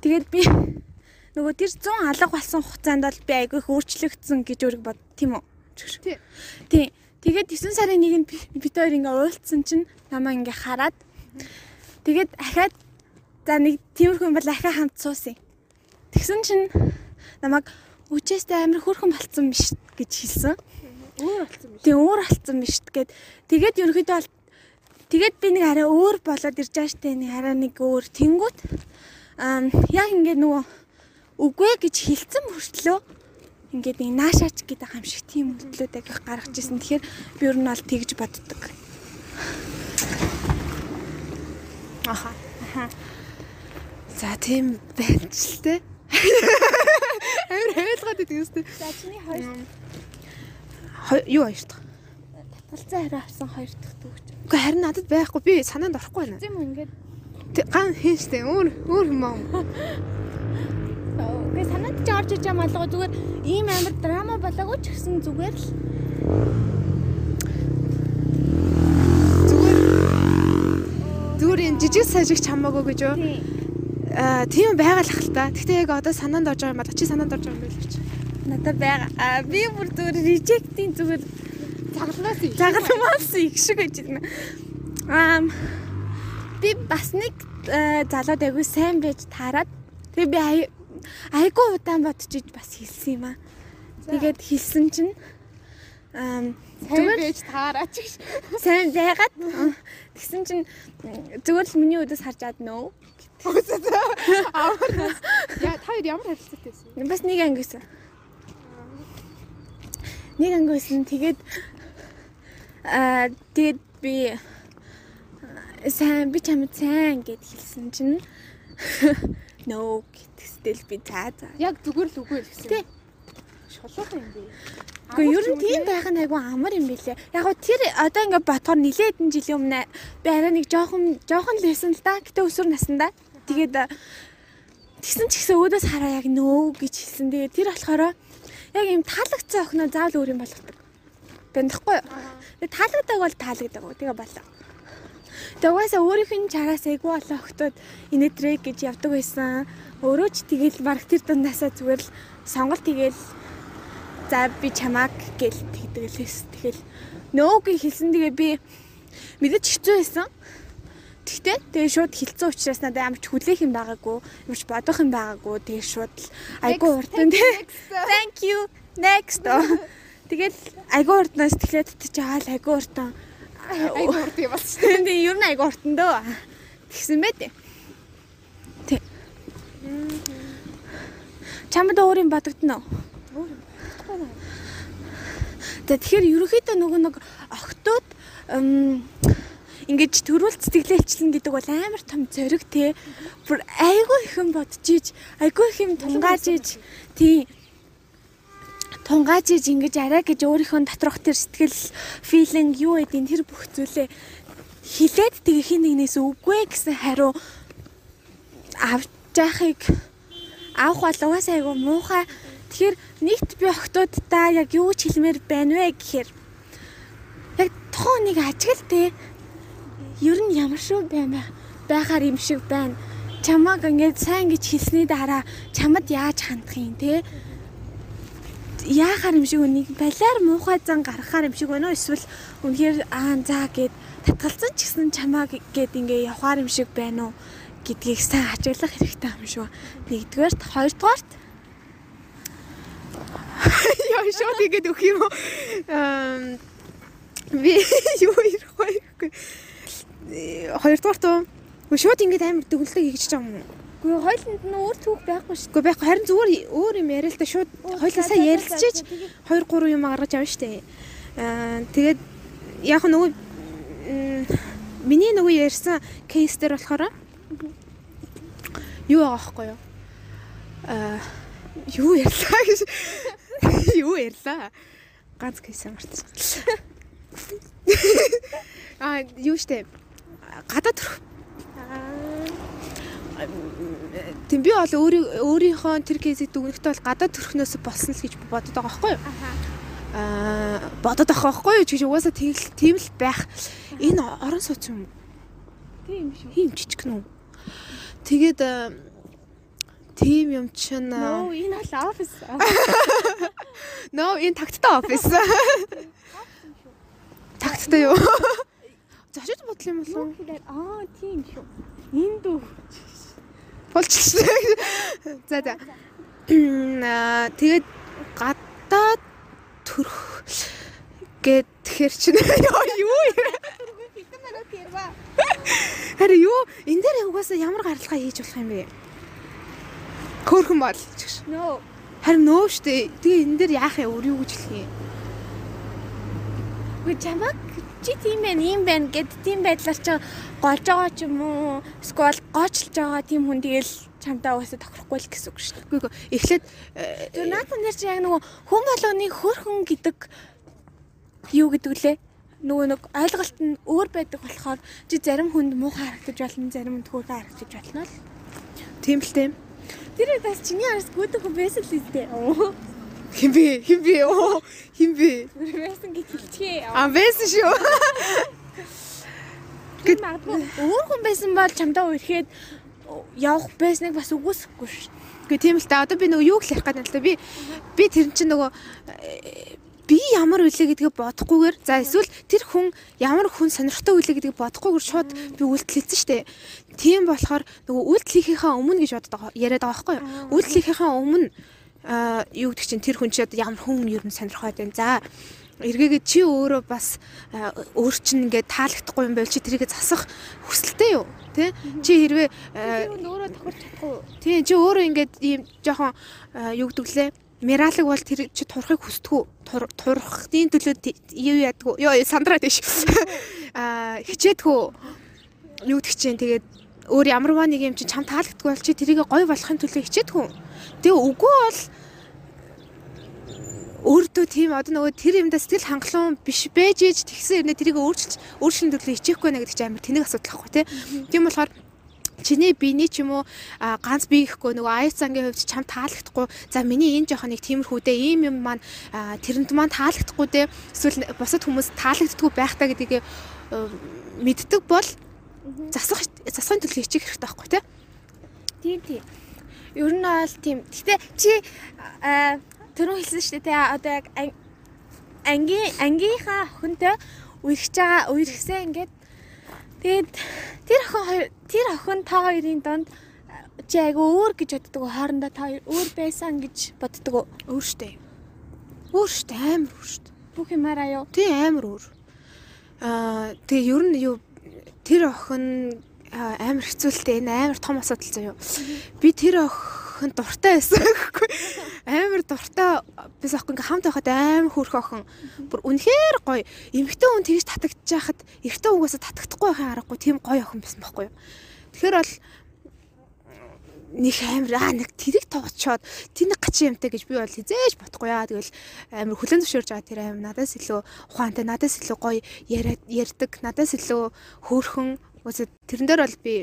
Тэгээд би нөгөө тэр 100 алга болсон хугацаанд бол би айгүй их өөрчлөгдсөн гэж өөрийг бод тийм үү? Тий. Тий. Тэгээд 9 сарын нэгэнд бид хоёр ингээ уулзсан чинь намаа ингээ хараад тэгээд ахаад за нэг тиймэрхүү юм бол ахаа хамт суусан. Тэгсэн чинь намайг үчээстэй амар хөөрхөн болцсон биш гэж хэлсэн. Өөр болсон биш. Тий, өөр болцсон биш гэд тэгээд ерөнхийдөө тэгээд би нэг арай өөр болоод ирж байгаа штэ нэг арай нэг өөр тэнгүүт аа яг ингээд нөгөө үгүй гэж хэлсэн мөртлөө ингээд нэг наашаач гэдэг юм шиг тийм үйлдэлүүд яг гаргаж ирсэн. Тэгэхээр би ер нь бол тэгж боддог. Аха. За тийм байж л те. Амар хайлгаад идэг юм тест. За чиний хоёр Юу хоёр дахь? татгалзаа хараа авсан хоёр дахь дүүч. Үгүй харин надад байхгүй би санаанд орохгүй байна. Тийм ингээд Ган хийн штэ өөр өөр юм аа. Үгүй санаад чи орж иж байгаа малгай зүгээр ийм амар драма болоогүй ч гэсэн зүгээр л Зүгээр зүгээр энэ жижиг сажиг чамаагүй гэж юу? Аа тийм байгаль ах л та. Гэхдээ яг одоо санаанд орж байгаа юм ба чи санаанд орж байгаа юм байл чи. надад байгаа. А би бүр зүгээр режектийн зүгээр Цаглаас юм. загламаас их шиг байж байна. Аа би бас нэг залууд айгүй сайн байж таарад. Тэгээ би ай- айгүй удаан бодчих бас хэлсэн юм аа. Тэгээд хэлсэн чинь аа Зүгээр байж таараач гэж. сайн байгаад аа, тэгсэн чинь зүгээр л миний өдөөс харж ад нөө. Амар. Яа та хоёр ямар харилцаатай байсан? Бас нэг анги байсан. Нэг анги байсан. Тэгээд аа тэгээд би сайн би чамд сайн гэд хэлсэн чинь нөө гэтстэл би цаа цаа. Яг зүгээр л үгүй л гэсэн. Тий. Шулуухан юм би. Гэхдээ ер нь тийм байх нь айгүй амар юм билэ. Яг гоо тэр одоо ингээд бодохоор нилээд хэдэн жилийн өмнө би арай нэг жоохон жоохон л байсан л да. Гэтэ өсвөр насндаа. Тэгээд тэгсэн ч гэсэн өөдөөс хараа яг нөө гэж хэлсэн. Тэгээд тэр болохоор яг юм таалагдсан охиноо заавал өөр юм болгодог. Бэндэхгүй юу? Тэгээд таалагддаг бол таалагддаг. Тэгээ болоо. Тэгээд угаасаа өөрийнх нь чараас айгүй болоо охтод инээтрээ гэж явдаг байсан. Өөрөө ч тэгэл баг тэр дундаасаа зүгээр л сонголт тэгэл за би чамааг гэл тэгдгэлээс тэгэл нөөгийн хэлсэн тэгээ би мэдэж хэцүү байсан. Тэгтээ тэгээ шууд хилцэн учраас надад ямар ч хүлээх юм байгаагүй, ямар ч бодох юм байгаагүй. Тэгээ шууд л айгүй урдан тэгээ thank you next. Тэгэл айгүй урднаас тэгэхээр чи хаал айгүй урдан. Айгуу урд юм шүү. Тэгээ ер нь айгүй урдан дөө. Тэгсэн дээ. Тэг. Чамд өөр юм бодогдно уу? За тэгэхээр ерөөхдөө нөгөө нэг ам, ингэж төрүүл сэтгэлээчлэн гэдэг бол амар том зориг те. Бүр айгүй их юм бодож иж, айгүй их юм тунгааж иж тий тунгааж иж ингэж арай гэж өөрийнхөө доторх тэр сэтгэл филинг юу гэдгийг тэр бүх зүйлээ хилээд тэгээ хин нэгнээс үгүй гэсэн хариу авч яахыг авах бол угаасаа айгу муухай. Тэгэхээр нийт би охтуудаа яг юу ч хэлмээр байна вэ гэхээр яг тухайн нэг ажигл те ер нь ямар шүү байна байхаар юм шиг байна. Чамаг ингээд сайн гэж хэлсний дараа чамд яаж хандах юм те яахаар юм шиг үнийг балиар муухай зан гаргахаар юм шиг байна уу эсвэл үнэхээр аа заа гэд татгалзсан ч гэсэн чамаа гэд ингээ явахаар юм шиг байна уу гэдгийг сайн ажиглах хэрэгтэй юм шүү. Нэгдүгээрт, хоёрдугаарт Яа шууд ингэж өгөх юм уу? Би юу ирэх вэ? Хоёрдугаарт уу шууд ингэж амар дүгнэлтээ хийж уу? Гэхдээ хойлонд нь өөр түүх байхгүй шүү. Гэхдээ байхгүй харин зүгээр өөр юм яриа л да шууд хойлоо сайн ярилцчихэж 2 3 юм гаргаж авна штэ. Аа тэгээд яг нөгөө миний нөгөө ярьсан кейс дээр болохоор юу байгаа байхгүй юу? Аа юу ярьлаа гэж юу ярьлаа? Ганц кейс мартсан. Аа юу штэ гадаад төрөх. Тэм би бол өөрийн өөрийнхөө тэр кейсийг дүгнэхдээ бол гадаад төрхнөөс болсон л гэж бодод байгаа байхгүй юу? Аа бодод байгаа байхгүй юу? Чи угаасаа тийм л байх. Энэ орон сууц юм. Тийм шүү. Хим жижиг нүү. Тэгээд тийм юм чинь Нөө энэ бол офис. Нөө энэ тагттай офис. Тагттай юу? Зочиж бодлоо юм болов уу? Аа тийм шүү. Энэ дүү. Болчихсон. За за. Тэгээд гадаад төрөх гэд тэгэхээр чинь юу юу Харин юу энэ дээр угаасаа ямар гаргалгаа хийж болох юм бэ? Хөөхөн бол ч гэж. Нөө. Харин нөө штэ. Тэгээ энэ дээр яах юм өөр юу гэж хэлэх юм? Үгүй чамаг чи тийм байх юм байна гэд тийм байдлаар чи голж байгаа ч юм уу эсвэл гоочлж байгаа тийм хүн тэгэл чамтаа угаасаа тохирохгүй л гэсэн үг шүү дээ. Үгүй ээ эхлээд Тэр наатан дээр чи яг нөгөө хүн болгоны хөрхөн гэдэг юу гэдэг лээ? нөгөө нэг ойлголт нь өөр байдаг болохоор чи зарим хүнд муухай харагдаж болно, зарим хүнд хөөрхөн харагдаж болно л. тийм л тийм. Тэр бас чиний араас гүдэг хүн байсан л үстэй. Хин бэ? Хин бэ? Оо хин бэ? Байсан гэж хэлчихээ. А байсан шүү. Гэт магадгүй өөр хүн байсан бол чамдаа үерхэд явах байсныг бас үгүйсэхгүй шүү. Үгүй тийм л та. Одоо би нөгөө юу хэлэх гээд байна л да. Би би тэр чинь нөгөө би ямар үлээ гэдгийг бодохгүйгээр за эсвэл тэр хүн ямар хүн сонирхтой үлээ гэдгийг бодохгүйгээр шууд би үйлдэл хийсэн штэ. Тийм болохоор нөгөө үйлдэл хийхийнхаа өмнө гэж боддог яриад байгаа байхгүй юу? Үйлдэл хийхийнхаа өмнө аа юу гэдэг чинь тэр хүн чи ямар хүн ер нь сонирхоод байна. За эргээгээ чи өөрөө бас өөр чинь ингээд таалагдахгүй юм байл чи тэрийг засах хүсэлтэй юу? Тэ? Чи хэрвээ өөрөө тохирч чадахгүй. Тий, чи өөрөө ингээд ийм жоохон юу гэдэг лээ Миралыг бол тэр чи турахыг хүсдэггүй. Турахын төлөө юу яадгүй. Йоо сандраа дэш. Аа хичээдгүү. Юу гэдэг чинь тэгээд өөр ямарваа нэг юм чи чам таалагдгүй бол чи тэрийг гой болохын төлөө хичээдгүү. Тэгээ үгүй бол өөртөө тийм одоо нөгөө тэр юмдаа сэтгэл хангалуун биш байж ээж тэгсэн хэрнээ тэрийг өөрчилж өөрчлөн төлөө хичээхгүй нэ гэдэг чинь амар тэнэг асуудал ахгүй тий. Тийм болохоор чиний биений ч юм уу ганц бие гэхгүй нөгөө аяц ангийн хувьд чам таалагдахгүй. За миний энэ жоохоо нэг тиймэрхүүдээ ийм юм маань тэрэнд маань таалагдахгүй дээ. Эсвэл бусад хүмүүс таалагддаггүй байх та гэдгийг мэддэг бол засах засахын төлөө хичээх хэрэгтэй байхгүй тий. Тийм тийм ер нь бол тийм гэтээ чи түрүү хэлсэн шүү дээ тий одоо яг ангийн ангийнхаа охинтой үерхэж байгаа үерхсээ ингээд Тэгээд тэр охин хоёр тэр охин та хоёрын донд чи айгу өөр гэж боддог хоорондоо та хоёр өөр байсан гэж боддог өөр штэ. Өөр штэ амар өөр штэ. Бүх юмараа юу? Тий амар өөр. Аа тэгээ ер нь юу тэр охин амар хэцүүлтэй энэ амар том асуудал заяо. Би тэр охин дуртай байсан гэхгүй. Амар дуртай бис охин ингээм хамт байхад амар хөөрхөн охин. Бүр үнэхээр гоё. Эмэгтэй хүн тэгж татагдж яхад эрэгтэй угаасаа татагдахгүй байхын аргагүй тийм гоё охин байсан байхгүй юу. Тэгэхээр бол нэг амар аа нэг тэрэг тооцоод тэнийг гачин юмтай гэж би бол хизээж бодохгүй яа. Тэгэл амар хүлэн зөвшөөрж байгаа тэр аим надаас илүү ухаантай, надаас илүү гоё яриад ярьдаг, надаас илүү хөөрхөн Үгүй тэрэн дээр бол би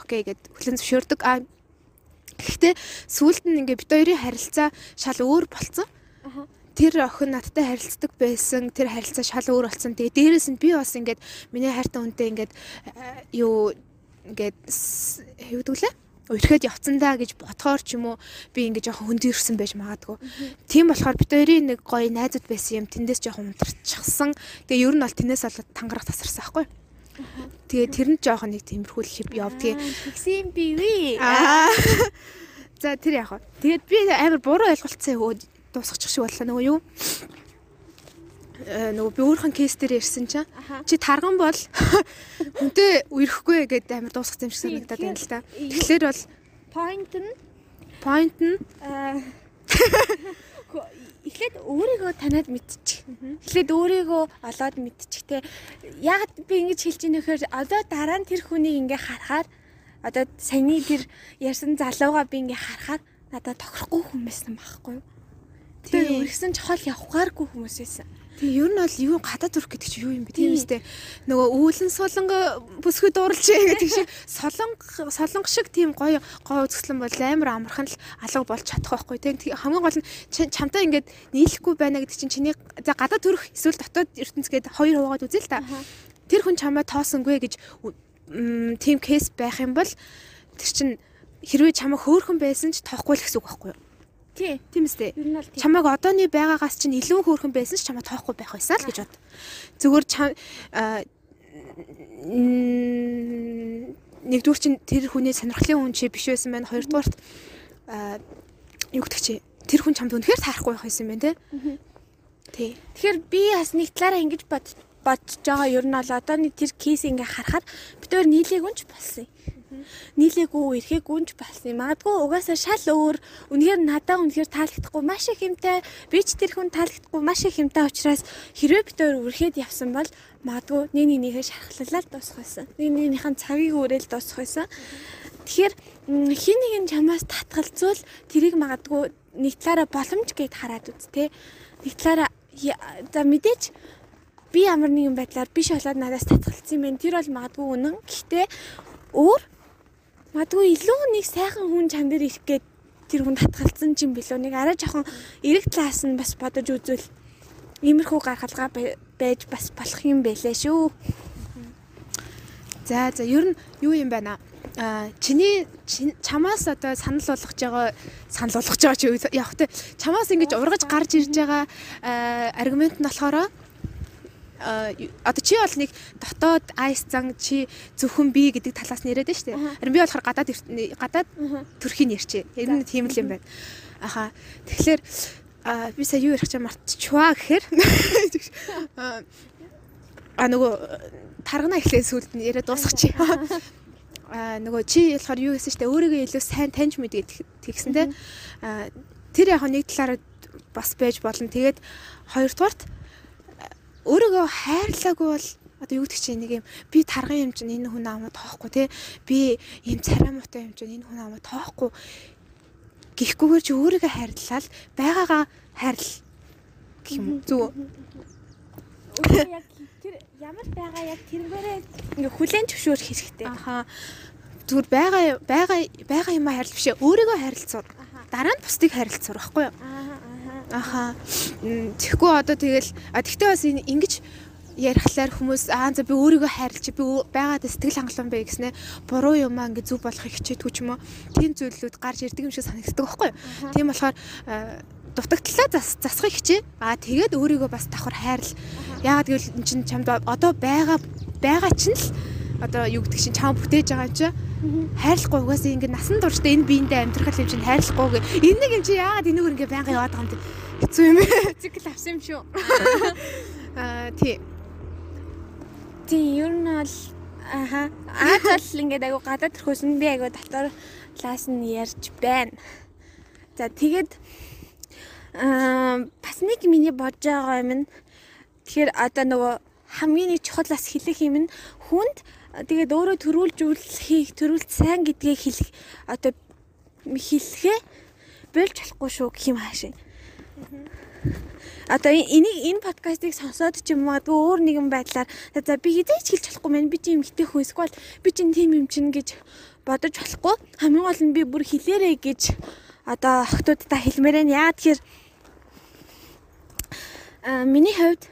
окей гэд хүлэн зөвшөөрдөг. А гэхдээ сүүлд нь ингээ бид хоёрын харилцаа шал өөр болцсон. Тэр охин надтай харилцдаг байсан. Тэр харилцаа шал өөр болсон. Тэгээ дээрэс нь би бас ингээд миний хайртай хүнтэй ингээд э, юу ингээд юу гэвэл урьхэд явцсандаа гэж бодхоор ч юм уу би ингээ жоохон хөндөрсөн байж магадгүй. Тийм болохоор бид хоёрын нэг гоё найзууд байсан юм тэндээс жоохон унтарчихсан. Тэгээ ер нь бол тэрнээс болоод тангарах тасарсан аахгүй. Тэгээ тэр нь жоохон нэг тиймэрхүү хип явдгийг тэгсэн би вэ. Аа. За тэр яг. Тэгээд би амар буруу ойлголцсон юм дуусгачих шиг боллоо нөгөө юу? Э, нөгөө би өөрхөн кейс дээр ирсэн чинь чи тарган бол хүнтэй үерхгүй гэдээ амар дуусгах юм шиг санагдаад байна л та. Тэгэхээр бол point нь point нь эхлээд өөрийгөө танаад мэдчих. Эхлээд өөрийгөө олоод мэдчих те. Яг би ингэж хэлж ийнэ гэхээр одоо дараа нь тэр хүнийг ингээ харахаар одоо саяны тэр ярьсан залууга би ингээ харахаар надад тохирохгүй хүмүүс юм байхгүй юу? Тэр үргэлжсэн чохол явахгааргүй хүмүүс байсан. Тэгээ ер нь бол юу гадаад төрх гэдэг чинь юу юм бэ? Тийм үстэй. Нөгөө үүлэн солонго бүсгүй дуурлж гэдэг шиг солонго солонго шиг тийм гоё гоо үзэсгэлэн бол амар амархан л алга болж чадах байхгүй тийм. Хамгийн гол нь чамтай ингээд нийлэхгүй байна гэдэг чинь чиний за гадаад төрх эсвэл дотоод ертөнц гэдэг хоёр хуваагаад үзээ л та. Тэр хүн чамаа тоосонгүй гэж тийм кейс байх юм бол тэр чинь хэрвээ чамаа хөөхөн байсан ч тоохгүй л гэсэн үг байхгүй юу? Тий. Тийм үстэй. Чамайг одооны байгаагаас чинь илүү хөөрхөн байсан ч чамаа тоохгүй байх байсан л гэж бод. Зүгээр чам нэгдүгээр чинь тэр хүний сонирхлын хүн чи биш байсан байна. Хоёрдугаарт юу гэдэг чи тэр хүн чамд үнэхээр таарахгүй байх байсан байна те. Тий. Тэгэхээр би бас нэг талаараа ингэж бод бодож байгаа ер нь бол одооны тэр кейс ингээ харахаар бид өөр нийлээгүн ч болсон нийлээгүй эрхээгүй ч болсон юм. Магадгүй угаасаа шал өөр үнэхээр надаа үнэхээр таалагдахгүй маш их юмтай би ч тэр хүн таалагдахгүй маш их юмтай учраас хэрвээ бид өөр үрхэд явсан бол магадгүй нэг нэг нэгэ шархлалаад дуусах байсан. Нэг нэгнийхэн цагийг өрөөл дуусах байсан. Тэгэхээр хин нэг нь чамаас татгалзуул тэрийг магадгүй нэг талаараа боломж гэд хараад үз тэ. Нэг талаараа за мэдээч би ямар нэгэн байдлаар биш болоод надаас татгалцсан юм байна. Тэр бол магадгүй үнэн. Гэхдээ өөр Мадгүй илүү нэг сайхан хүн чан дээр ирэх гээд тэр хүн татгалцсан ч юм билүү. Нэг арай жоохон эрэг талаас нь бас бодож үзвэл иймэрхүү гаргалгаа байж бас болох юм байлээ шүү. За за ер нь юу юм байна а чиний чамаас одоо санал болгож байгаа санал болгож байгаа чи яг тэ чамаас ингэж ургаж гарч ирж байгаа аргумент нь болохоор одоо чи бол нэг дотоод айс зан чи зөвхөн би гэдэг талаас нь яриад штэ. Харин би болохоор гадаад гадаад төрхийн ярьчээ. Тэр нь тийм л юм байна. Аха. Тэгэхээр би сая юу ярих гэж мартчихваа гэхээр а нөгөө таргана ихлээ сүлд нь яриад дуусгачих. а нөгөө чи болохоор юу гэсэн штэ өөрийгөө илүү сайн таньж мэдгээд тэгсэнтэй тэр яг нэг талаараа бас байж болно. Тэгээд хоёрдугаарт өөрийгөө хайрлаагүй бол одоо юу гэдэг чинь нэг юм би тарган юм чинь энэ хүн аамаа тоохгүй те. Би ийм царай муутай юм чинь энэ хүн аамаа тоохгүй. Гихгүйгээр чи өөрийгөө хайрлал байгаагаа хайрл гэх юм зүг тэр ямар байгаа яг тэргээрээ ингээ хүлэн зөвшөөрөх хэрэгтэй. Аха. Зүгээр байгаа байгаа байгаа юм хайрл бишээ өөрийгөө хайрлцуур дараа нь бусдыг хайрлцуур байхгүй юу Аха. Тэгэхгүй одоо тэгэл а тэгтээ бас ингэж ярихлаар хүмүүс аа за би өөрийгөө хайрлж би байгаад сэтгэл хангалуун бай гэснээр буруу юм аа ингээ зүв болохыг хичээдгүй ч юм уу. Тийм зүйлүүд гарч ирдэг юм шиг санагддаг байхгүй юу? Тийм болохоор дутагдлаа зас засахыг хичээ аа тэгээд өөрийгөө бас давхар хайрл. Яагаад гэвэл эн чин чамд одоо байгаа байгаа чинь л одоо юу гэдэг чинь чам бүтээж байгаа чинь хайрлахгүй угаасаа ингэ насан туршдаа энэ биендээ амьдрах юм чинь хайрлахгүй. Энэ нэг юм чи яагаад энэгээр ингэ байнга яваад байгаа юм бэ? Хэцүү юм ээ. Цикл авсан юм шүү. Аа тий. Тий ер нь бол аха аад бол ингээд айгу гадаад төрхөөсөн би айгу дотор класс нь ярьж байна. За тэгээд аа бас нэг миний бодож байгаа юм нь тэгэхээр одоо нөгөө хамгийн нэг чухал бас хэлэх юм нь хүнд тэгээд өөрөө төрүүлжүүлэхийг төрүүлж сайн гэдгийг хэлэх одоо хэлэхээ болж болохгүй шүү гэх юм хаашаа. Одоо энийг энэ подкастыг сонсоод ч юм уу өөр нэгэн байдлаар за би хизээч хэлж болохгүй мэн би тийм ихтэй хөөсгүй бол би чинь тийм юм чинь гэж бодож болохгүй. Хамгийн гол нь би бүр хэлээрэй гэж одоо охтуудтай хэлмээрэн яа тэгэхээр миний хувьд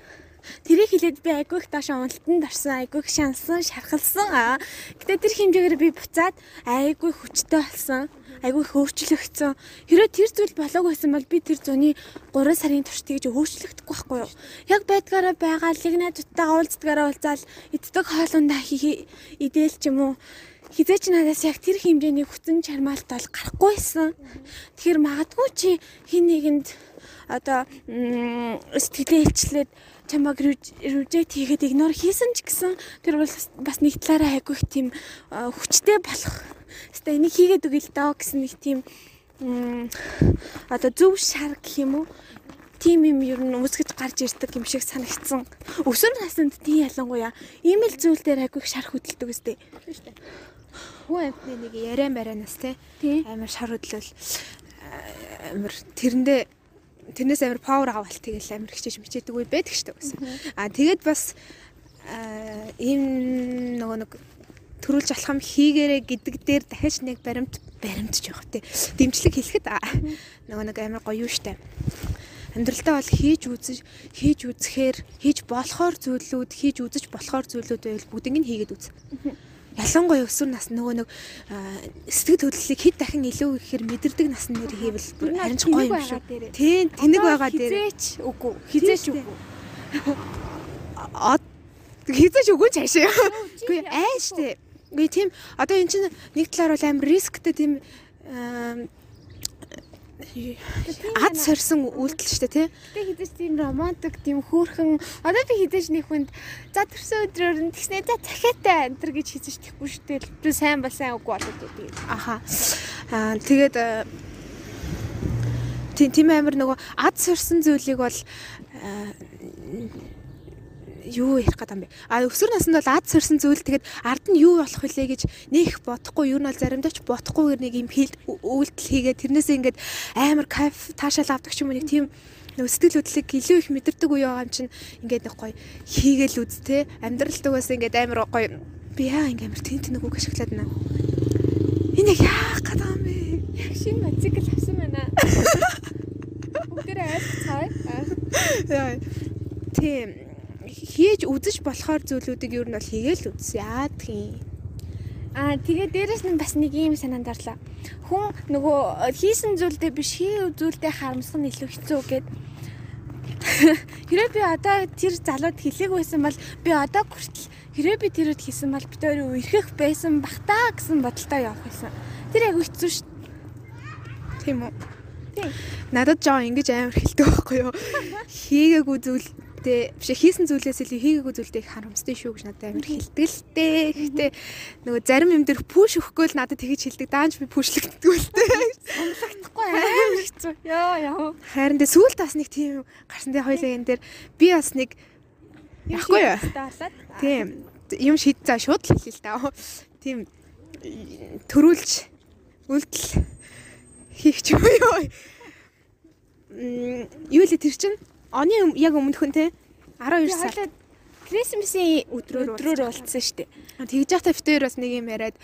Тэрийг хэлээд би айгүй их доош уналтанд орсон, айгүй их шансан, шархалсан. Гэтэ тэр хэмжээгээр би буцаад айгүй хүчтэй болсон, айгүй их өөрчлөгдсөн. Хэрэв тэр зүйл болоог байсан бол би тэр зуны 3 сарын турш тэгж өөрчлөгдөхгүй байхгүй юу? Яг байдгаараа байгаа л найзуудтайгаа уулздгаараа уулзаал иддэг хоолундаа идээл ч юм уу хизээч надаас яг тэр хэмжээний хүчин чармаалт бол гарахгүйсэн. Тэгэхээр магадгүй чи хин нэгэнд одоо сэтгэлээ илчлээд чамаг режект хийгээд игнор хийсэн ч гэсэн тэр бол бас нэг талаараа айгүй их тийм хүчтэй болох. Хэвээ энийг хийгээд үгүй л доо гэсэн нэг тийм одоо зөв шар гэх юм уу? Тим юм ер нь үсгэж гарч ирдэг юм шиг санагдсан. Өсвөр наснд тийм ялангуяа ийм л зүйл дээр айгүй их шар хөдөлдөг үстэй. Хүн амтны нэг яриа марианаас те амар шар хөдлөл амар тэрэндээ тэрнээс амар павер авалт тэгэл амар хичээж мичээдэг үе байдаг шүү дээ. Аа тэгээд бас ийм нөгөө нэг төрүүлж алхам хийгээрэ гэдэг дээр дахиж нэг баримт баримтж явах тий. Дэмжлэг хэлэхэд нөгөө нэг амар гоё юу штэ. Амьдралдаа бол хийж үзэж хийж үзэхээр хийж болохоор зүйлүүд хийж үзэж болохоор зүйлүүд байвал бүгдийг нь хийгээд үз ялангуяа өсвөр нас нөгөө нэг сэтгэл хөдлөлийг хэд дахин илүү ихээр мэдэрдэг насны нэр хийвэл харин ч гоё юм шүү. Тийм тэнэг байгаа дээр. Хизээч үгүй. Хизээч үгүй. Хизээч үгүй ч хаашаа. Үгүй аа штэ. Үгүй тийм одоо эн чинь нэг талаар бол амар рисктэй тийм ад сорсон үйлдэл шүү дээ тий. Би хизэж тийм романтик тийм хөөрхөн одоо би хизэж нэг хүнд за төрсөн өдрөөр нь тэгснэ за цахиатай энэ гэж хизэж тэхгүй шүү дээ. Би сайн бол сайн үгүй болоод үү. Аха. Аа тэгээд тийм тийм амир нөгөө ад сорсон зүйлийг бол юу ярих гэдэг юм бэ? А өсвөр наснд бол ад сорсон зүйл тэгэд ард нь юу болох вүлээ гэж нэх бодохгүй юу нь бол заримдаа ч бодохгүйгээр нэг юм үйлдэл хийгээд тэрнээсээ ингээд амар кайф таашаал авдаг ч юм уу нэг тийм нөгөө сэтгэл хөдлөлийг илүү их мэдэрдэг үе байгаа юм чинь ингээд нэг гоё хийгээл үз те амьдралд угаас ингээд амар гоё би яа ингээд амар тэн тэн үг ашиглаад байна. Энэ яах гэдэг юм бэ? Яг шинэ мотоцикл авсан байна. Бүгдээ айлцгаая. Тийм хийж үзэж болохоор зүйлүүдийг юу нь бол хийгээл үз. Яа тийм. Аа тэгээ дээрэс нь бас нэг юм санаанд орлоо. Хүн нөгөө хийсэн зүйлдээ биш хий зүйлдээ харамсах нь илүү хэцүү гэд. Хэрэг би одоо тэр залууд хэлээг байсан бол би одоо хүртэл хэрэг би тэрүүд хийсэн бол бид өөрөө эрхэх байсан бах таа гэсэн бодолтой явах байсан. Тэр айгу хэцүү шүү. Тийм үү? Тийм. Надад жоо ингэж амар хэлдэг байхгүй юу? Хийгээгүй зүйл Гэтэ биш хийсэн зүйлээс илүү хийгээгүй зүйлдээ их харамстай шүү гэж надад амар хэлдэг л дээ. Гэхдээ нөгөө зарим юм дээр пүш өгөхгүй л надад тэгэж хэлдэг. Даанч би пүшлэгддэг л дээ. Сонлогдохгүй амар хэцүү. Йоо яа. Харин дэ сүүлд бас нэг тийм гарсан дээ хоёлаа энэ дээр би бас нэг яахгүй юу? Тийм. Юм шид за шууд л хэлээ л да. Тийм төрүүлж үйлдэл хийх ч юм уу. Юу л тэр чинь оны яг өмнөхөн те 12 сар Крисмсийн өдрөөр өдрөөр болцсон шүү дээ. Тэгж явахдаа битээр бас нэг юм яриад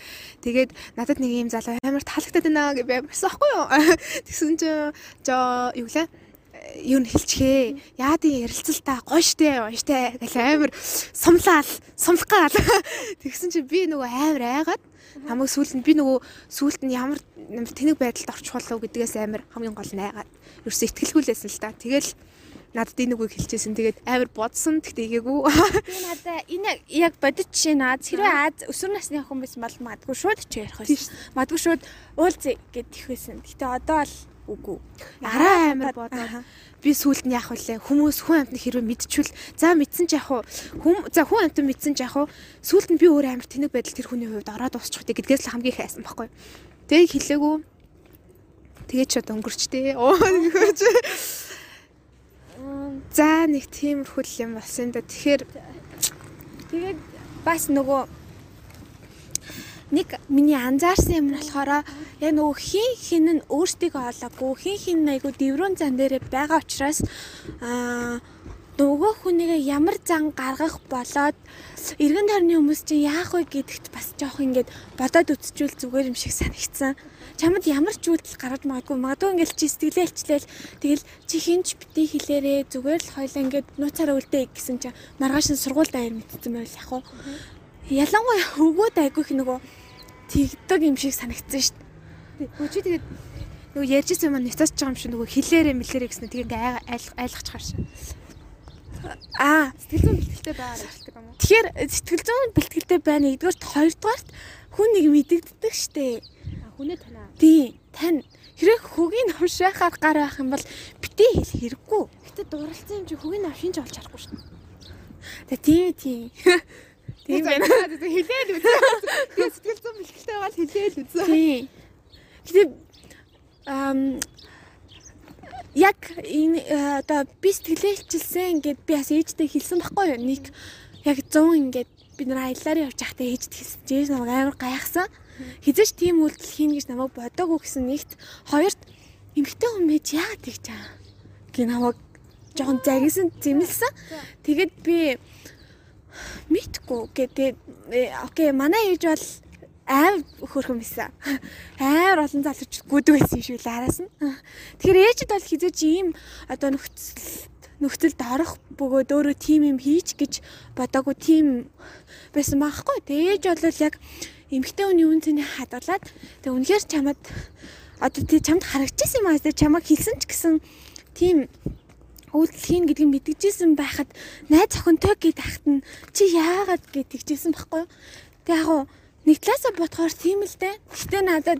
тэгээд надад нэг юм залуу амар таалагдаад байна гэж байсан аахгүй юу? Тэгсэн чинь жоо юу лээ? юу н хэлчихээ. Яадын ярилцалтаа гоё штэ, штэ гэл амар сумлаал, сумлахгаал. Тэгсэн чинь би нөгөө амар айгаад хамаг сүулт нь би нөгөө сүулт нь ямар тэнэг байдалд орчих болов гэдгээс амар хамгийн гол нь айгаад. Ерөөсө ихтгэлгүүлсэн л та. Тэгэл надад энэ үгийг хэлчихсэн. Тэгээд амар бодсон. Тэгтээ игээгүй. Би надад энэ яг бодит жишээ наад хэрвээ Аз өсвөр насны охин байсан бол магадгүй шууд ч ярих байсан. Магадгүй шууд уулзъя гэд их байсан. Гэтэ одоо л үгүй. Араа амар бодоо. Би сүулт нь яах вүлээ? Хүмүүс хүн амтны хэрвээ мэдчихвэл за мэдсэн ч яах вэ? Хүм за хүн амтан мэдсэн ч яах вэ? Сүулт нь би өөр амар тэнэг байдал тэр хүний хувьд ороод дуусчих үү гэдгээс л хамгийн их хайсан байхгүй. Тэг хэлээгүү. Тэгээ ч одоо өнгөрчтэй. Оо За нэг тиймэрхүү юм болсон да. Тэгэхээр тэгээд бас нөгөө нэг миний анзаарсан юм нь болохоор яг нөгөө хин хин нь өөртөө олоогүй хин хин айгу дэврүүн зан дээрээ байгаа учраас аа нөгөө хүнийгээ ямар зан гаргах болоод эргэн тойрны хүмүүс чинь яах вэ гэдэгт бас жоох ингээд бодоод үзчихвэл зүгээр юм шиг санагдсан. Чамд ямар ч үйлдэл гаргаж магадгүй магадгүй ингээд чи сэтгэлээ илчлээл тэгэл чи хинч битий хэлээрээ зүгээр л хоёлаа ингээд нууцаараа үлдээ гэсэн чинь маргааш нь сургуульд аяр мэдсэн байл яг уу. Ялангуяа өвгөөд айгүйх нөгөө тэгдэг юм шиг санагдсан шүү дээ. Хөөчи тэгээд нөгөө ярьжсэн юм нэцэж байгаа юм шиг нөгөө хилээрээ мэлэрээ гэсэн тийм ингээ айлгаж гаршаа. Аа, сэтгэл зүйн бэлтгэлтэй байгаад ажилладаг юм уу? Тэгэхээр сэтгэл зүйн бэлтгэлтэй байна. Нэгдүгээрт хоёрдугаарт хүн нэг мэдэгддэг штэ. Хүнээ танаа. Тий, тань хэрэг хөгийн навшаахаар гар байх юм бол битээ хэл хэрэггүй. Гэтэ дууралцсан юм чи хөгийн нав шинж олж харахгүй шүү. Тэгээ тийм тийм. Тийм байна. Хилээл үзээ. Тэгээ сэтгэл зүйн бэлтгэлтэй байгаад хилээл үзээ. Тий. Гэтэ ам яг энэ э, одоо би сэтгэлээчилсэн ингээд би бас ээжтэй хэлсэн байхгүй юу нэг яг 100 ингээд бид нар аяллаар явж байхдаа ээжд хэлсэн. Жээс намайг амар гайхсан. Хизээч тийм үйлдэл хийн гэж намайг бодоогүй гэсэн нэгт хоёрт эмгтэй хүн мэж яагаад тэгж байгаа. Гэ намайг жоохон загисан зэмлсэн. Тэгээд би мэдгүй гэдэг окей манай ээж бол аав хөрхөн байсан. Амар олон залууч гүдэг байсан юм шиг л араас нь. Тэгэхээр ээжид бол хизээч ийм одоо нөхцөл нөхцөлд орох бөгөөд өөрөө тим юм хийч гэж бодоагүй тим байсан байхгүй. Тэгээ ээж бол яг эмгтэй хүний үн цэнийг хадгалаад тэгээ үнэхээр чамд одоо тий чамд харагдчихсан юм аа тэгээ чамайг хэлсэн ч гэсэн тим үйлдэл хийн гэдгийг мэдгэжсэн байхад найз охинтой гэд ахт нь чи яагаад гэд тэгжсэн байхгүй. Тэгээ яг нэг талаасаа бодохоор тийм л дээ. Гэтэ надад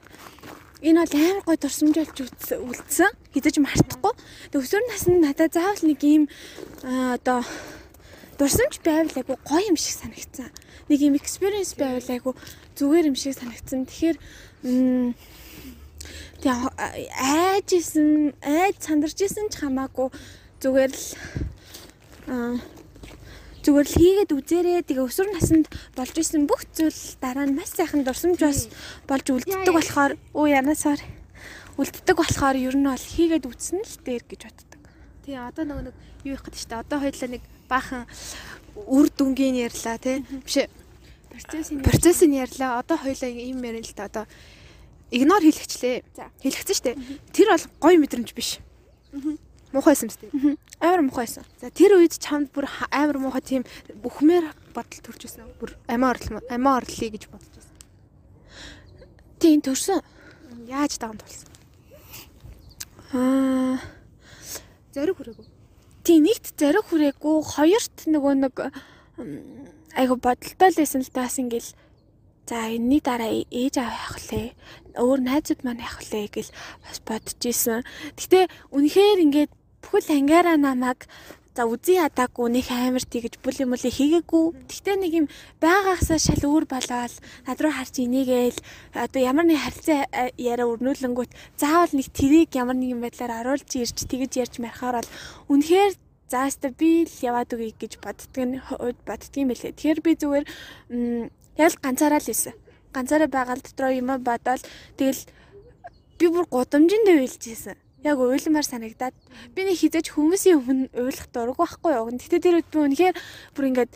энэ бол амар гой дурсамжуулж үлдсэн. Хизэж мартахгүй. Тэгээ өсвөр наснд надад заавал нэг ийм одоо дурсамж байвал айгу гоё юм шиг санагдсан. Нэг юм experience байвал айгу зүгээр юм шиг санагдсан. Тэгэхээр тэгээ айжсэн, айж сандарч исэн ч хамаагүй зүгээр л зүгээр л хийгээд үзээрээ тэгээ өсвөр наснд болж исэн бүх зүйл дараа нь маш сайхан дурсамж бас болж үлддэг болохоор оо янасаар үлддэг болохоор ер нь бол хийгээд үзсэн л дээр гэж боддог. Тий одоо нөгөө нэг юу их гэдэг чинь одоо хоёлаа нэг баахан үр дүнгийн ярьлаа тий. Биш процессын процессын ярьлаа. Одоо хоёлаа ийм ярил л та. Одоо игнор хийлгчлээ. Хийлгцэн штэ. Тэр бол гоё мэдрэмж биш. Муухайсэн мэт. Амар муухайсэн. За тэр үед чамд бүр амар муухай тийм бүхмээр бодол төрж исэн. Бүр амиа орлоо амиа орлие гэж бодож байсан. Тийм төрсөн. Яаж даган тулсан? Аа зориг хүрээгүй. Тийм нэгт зориг хүрээгүй, хоёрт нөгөө нэг айгу бодолтой л байсан л таас ингээл За энэний дараа ээж аав яах вүлээ? Өөр найзууд маань яах вүлээ гэж бас бодож исэн. Гэтэ үнэхээр ингээд бүхэл ангаараа намайг за үзий ядаагүй нэг амар тийгэж бүл юм уу хийгээгүй. Тэгтээ нэг юм байгаагасаа шал өөр болоод над руу харж инээгээл одоо ямар нэг харилцаа яриа өрнүүлэнгүүт заавал нэг тэрийг ямар нэгэн байдлаар оруулж ирж тэгэж ярьж мархаар бол үнэхээр зааста би л яваад үгүй гэж боддөг нь боддгийм байлээ. Тэгэхээр би зүгээр яг ганцаараа л исэн. Ганцаараа байгаа л дотроо юм бодоол тэгэл би бүр гудамжинд уйлжсэн яг уйлмаар санагдаад би нэг хизэж хүмүүсийн өмнө уйлах дурггүй байхгүй юу. Гэтэ тэр үед би үнэхээр бүр ингээд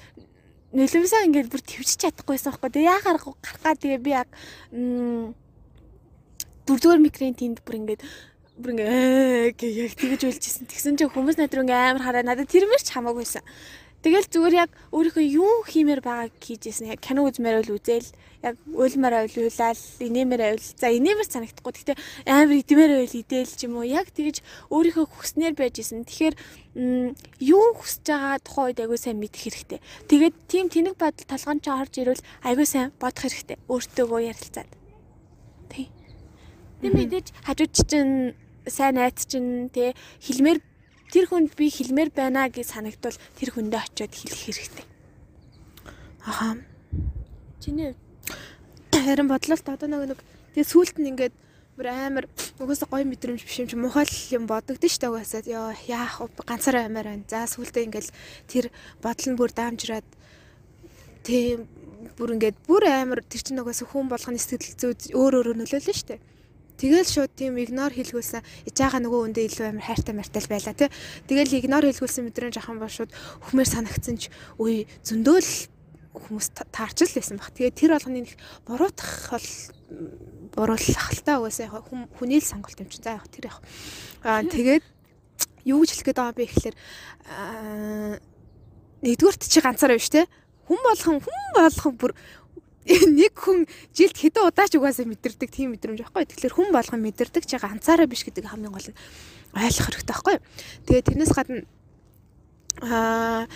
нөлөөсөө ингээд бүр твчих чадахгүйсэн байхгүй. Тэгээ яахаар гарахгаа тэгээ би яг дөрөвдүгээр микрийн тэнд бүр ингээд бүр ингээ гээ яг тэгэж уйлжсэн. Тэгсэн чинь хүмүүс надад ингээ амар хараа надад тэрмэр ч хамаагүйсэн. Тэгэл зүгээр яг өөрийнхөө юу хиймээр байгааг хийжсэн. Яг кино үзмээр үл үзэл яг уйлмаар ойлуулаад инээмээр ойл. За инээмэр санагдахгүй. Гэхдээ амар идмээр ойл идээл ч юм уу. Яг тэгж өөрийнхөө хүснээр байж исэн. Тэгэхээр юу хүсэж байгаа тухайн үед айгүй сайн мэдэх хэрэгтэй. Тэгээд тийм тэнэг бодол толгоон ч орж ирвэл айгүй сайн бодох хэрэгтэй. Өөртөөгөө ярилцаад. Тий. Тэг мэдээж хажууд чинь сайн найз чинь тий хэлмээр тэр хүнд би хэлмээр байна гэж санагдвал тэр хүндээ очиод хэлэх хэрэгтэй. Аха. Чиний харин бодлоо та одоо нэг тэгээ сүулт нь ингээд бүр амар угаасаа гоё мэдрэмж биш юм чи мухайл юм бодогдсон шүү дээ угаасаа ёо яах ганцаараа амаар байна. За сүултээ ингээд тэр бодол нь бүр даамжраад тийм бүр ингээд бүр амар тэр чинь угаасаа хүн болгоны сэтгэл зүй өөр өөрөөр нөлөөлнө шүү дээ. Тэгэл шууд тийм игнор хийлгүүлсэн. Ижаага нөгөө өндөө илүү амар хайртай мартай байла тий. Тэгэл игнор хийлгүүлсэн мэдрэмж ахын ба шууд хүмээр санагдсан ч үе зөндөөл хүмүүс таарч л байсан баг. Тэгээ тэр болгоны нэг буруутах бол буруулах л та угаасаа яг хүний л сонголт юм чинь. За яг тэр яг. Аа тэгээд юу гэж хэлэх гээд байгаа бэ гэхэлэр нэгдүгürt чи ганцаараа биш те. Хүн болгон хүн болгон бүр нэг хүн жилд хэдэн удаа ч угаасаа мэдэрдэг тийм мэдрэмж байхгүй. Тэгэхээр хүн болгон мэдэрдэг чи ганцаараа биш гэдэг хамгийн гол нь ойлгох хэрэгтэй байхгүй. Тэгээ тэрнээс гадна аа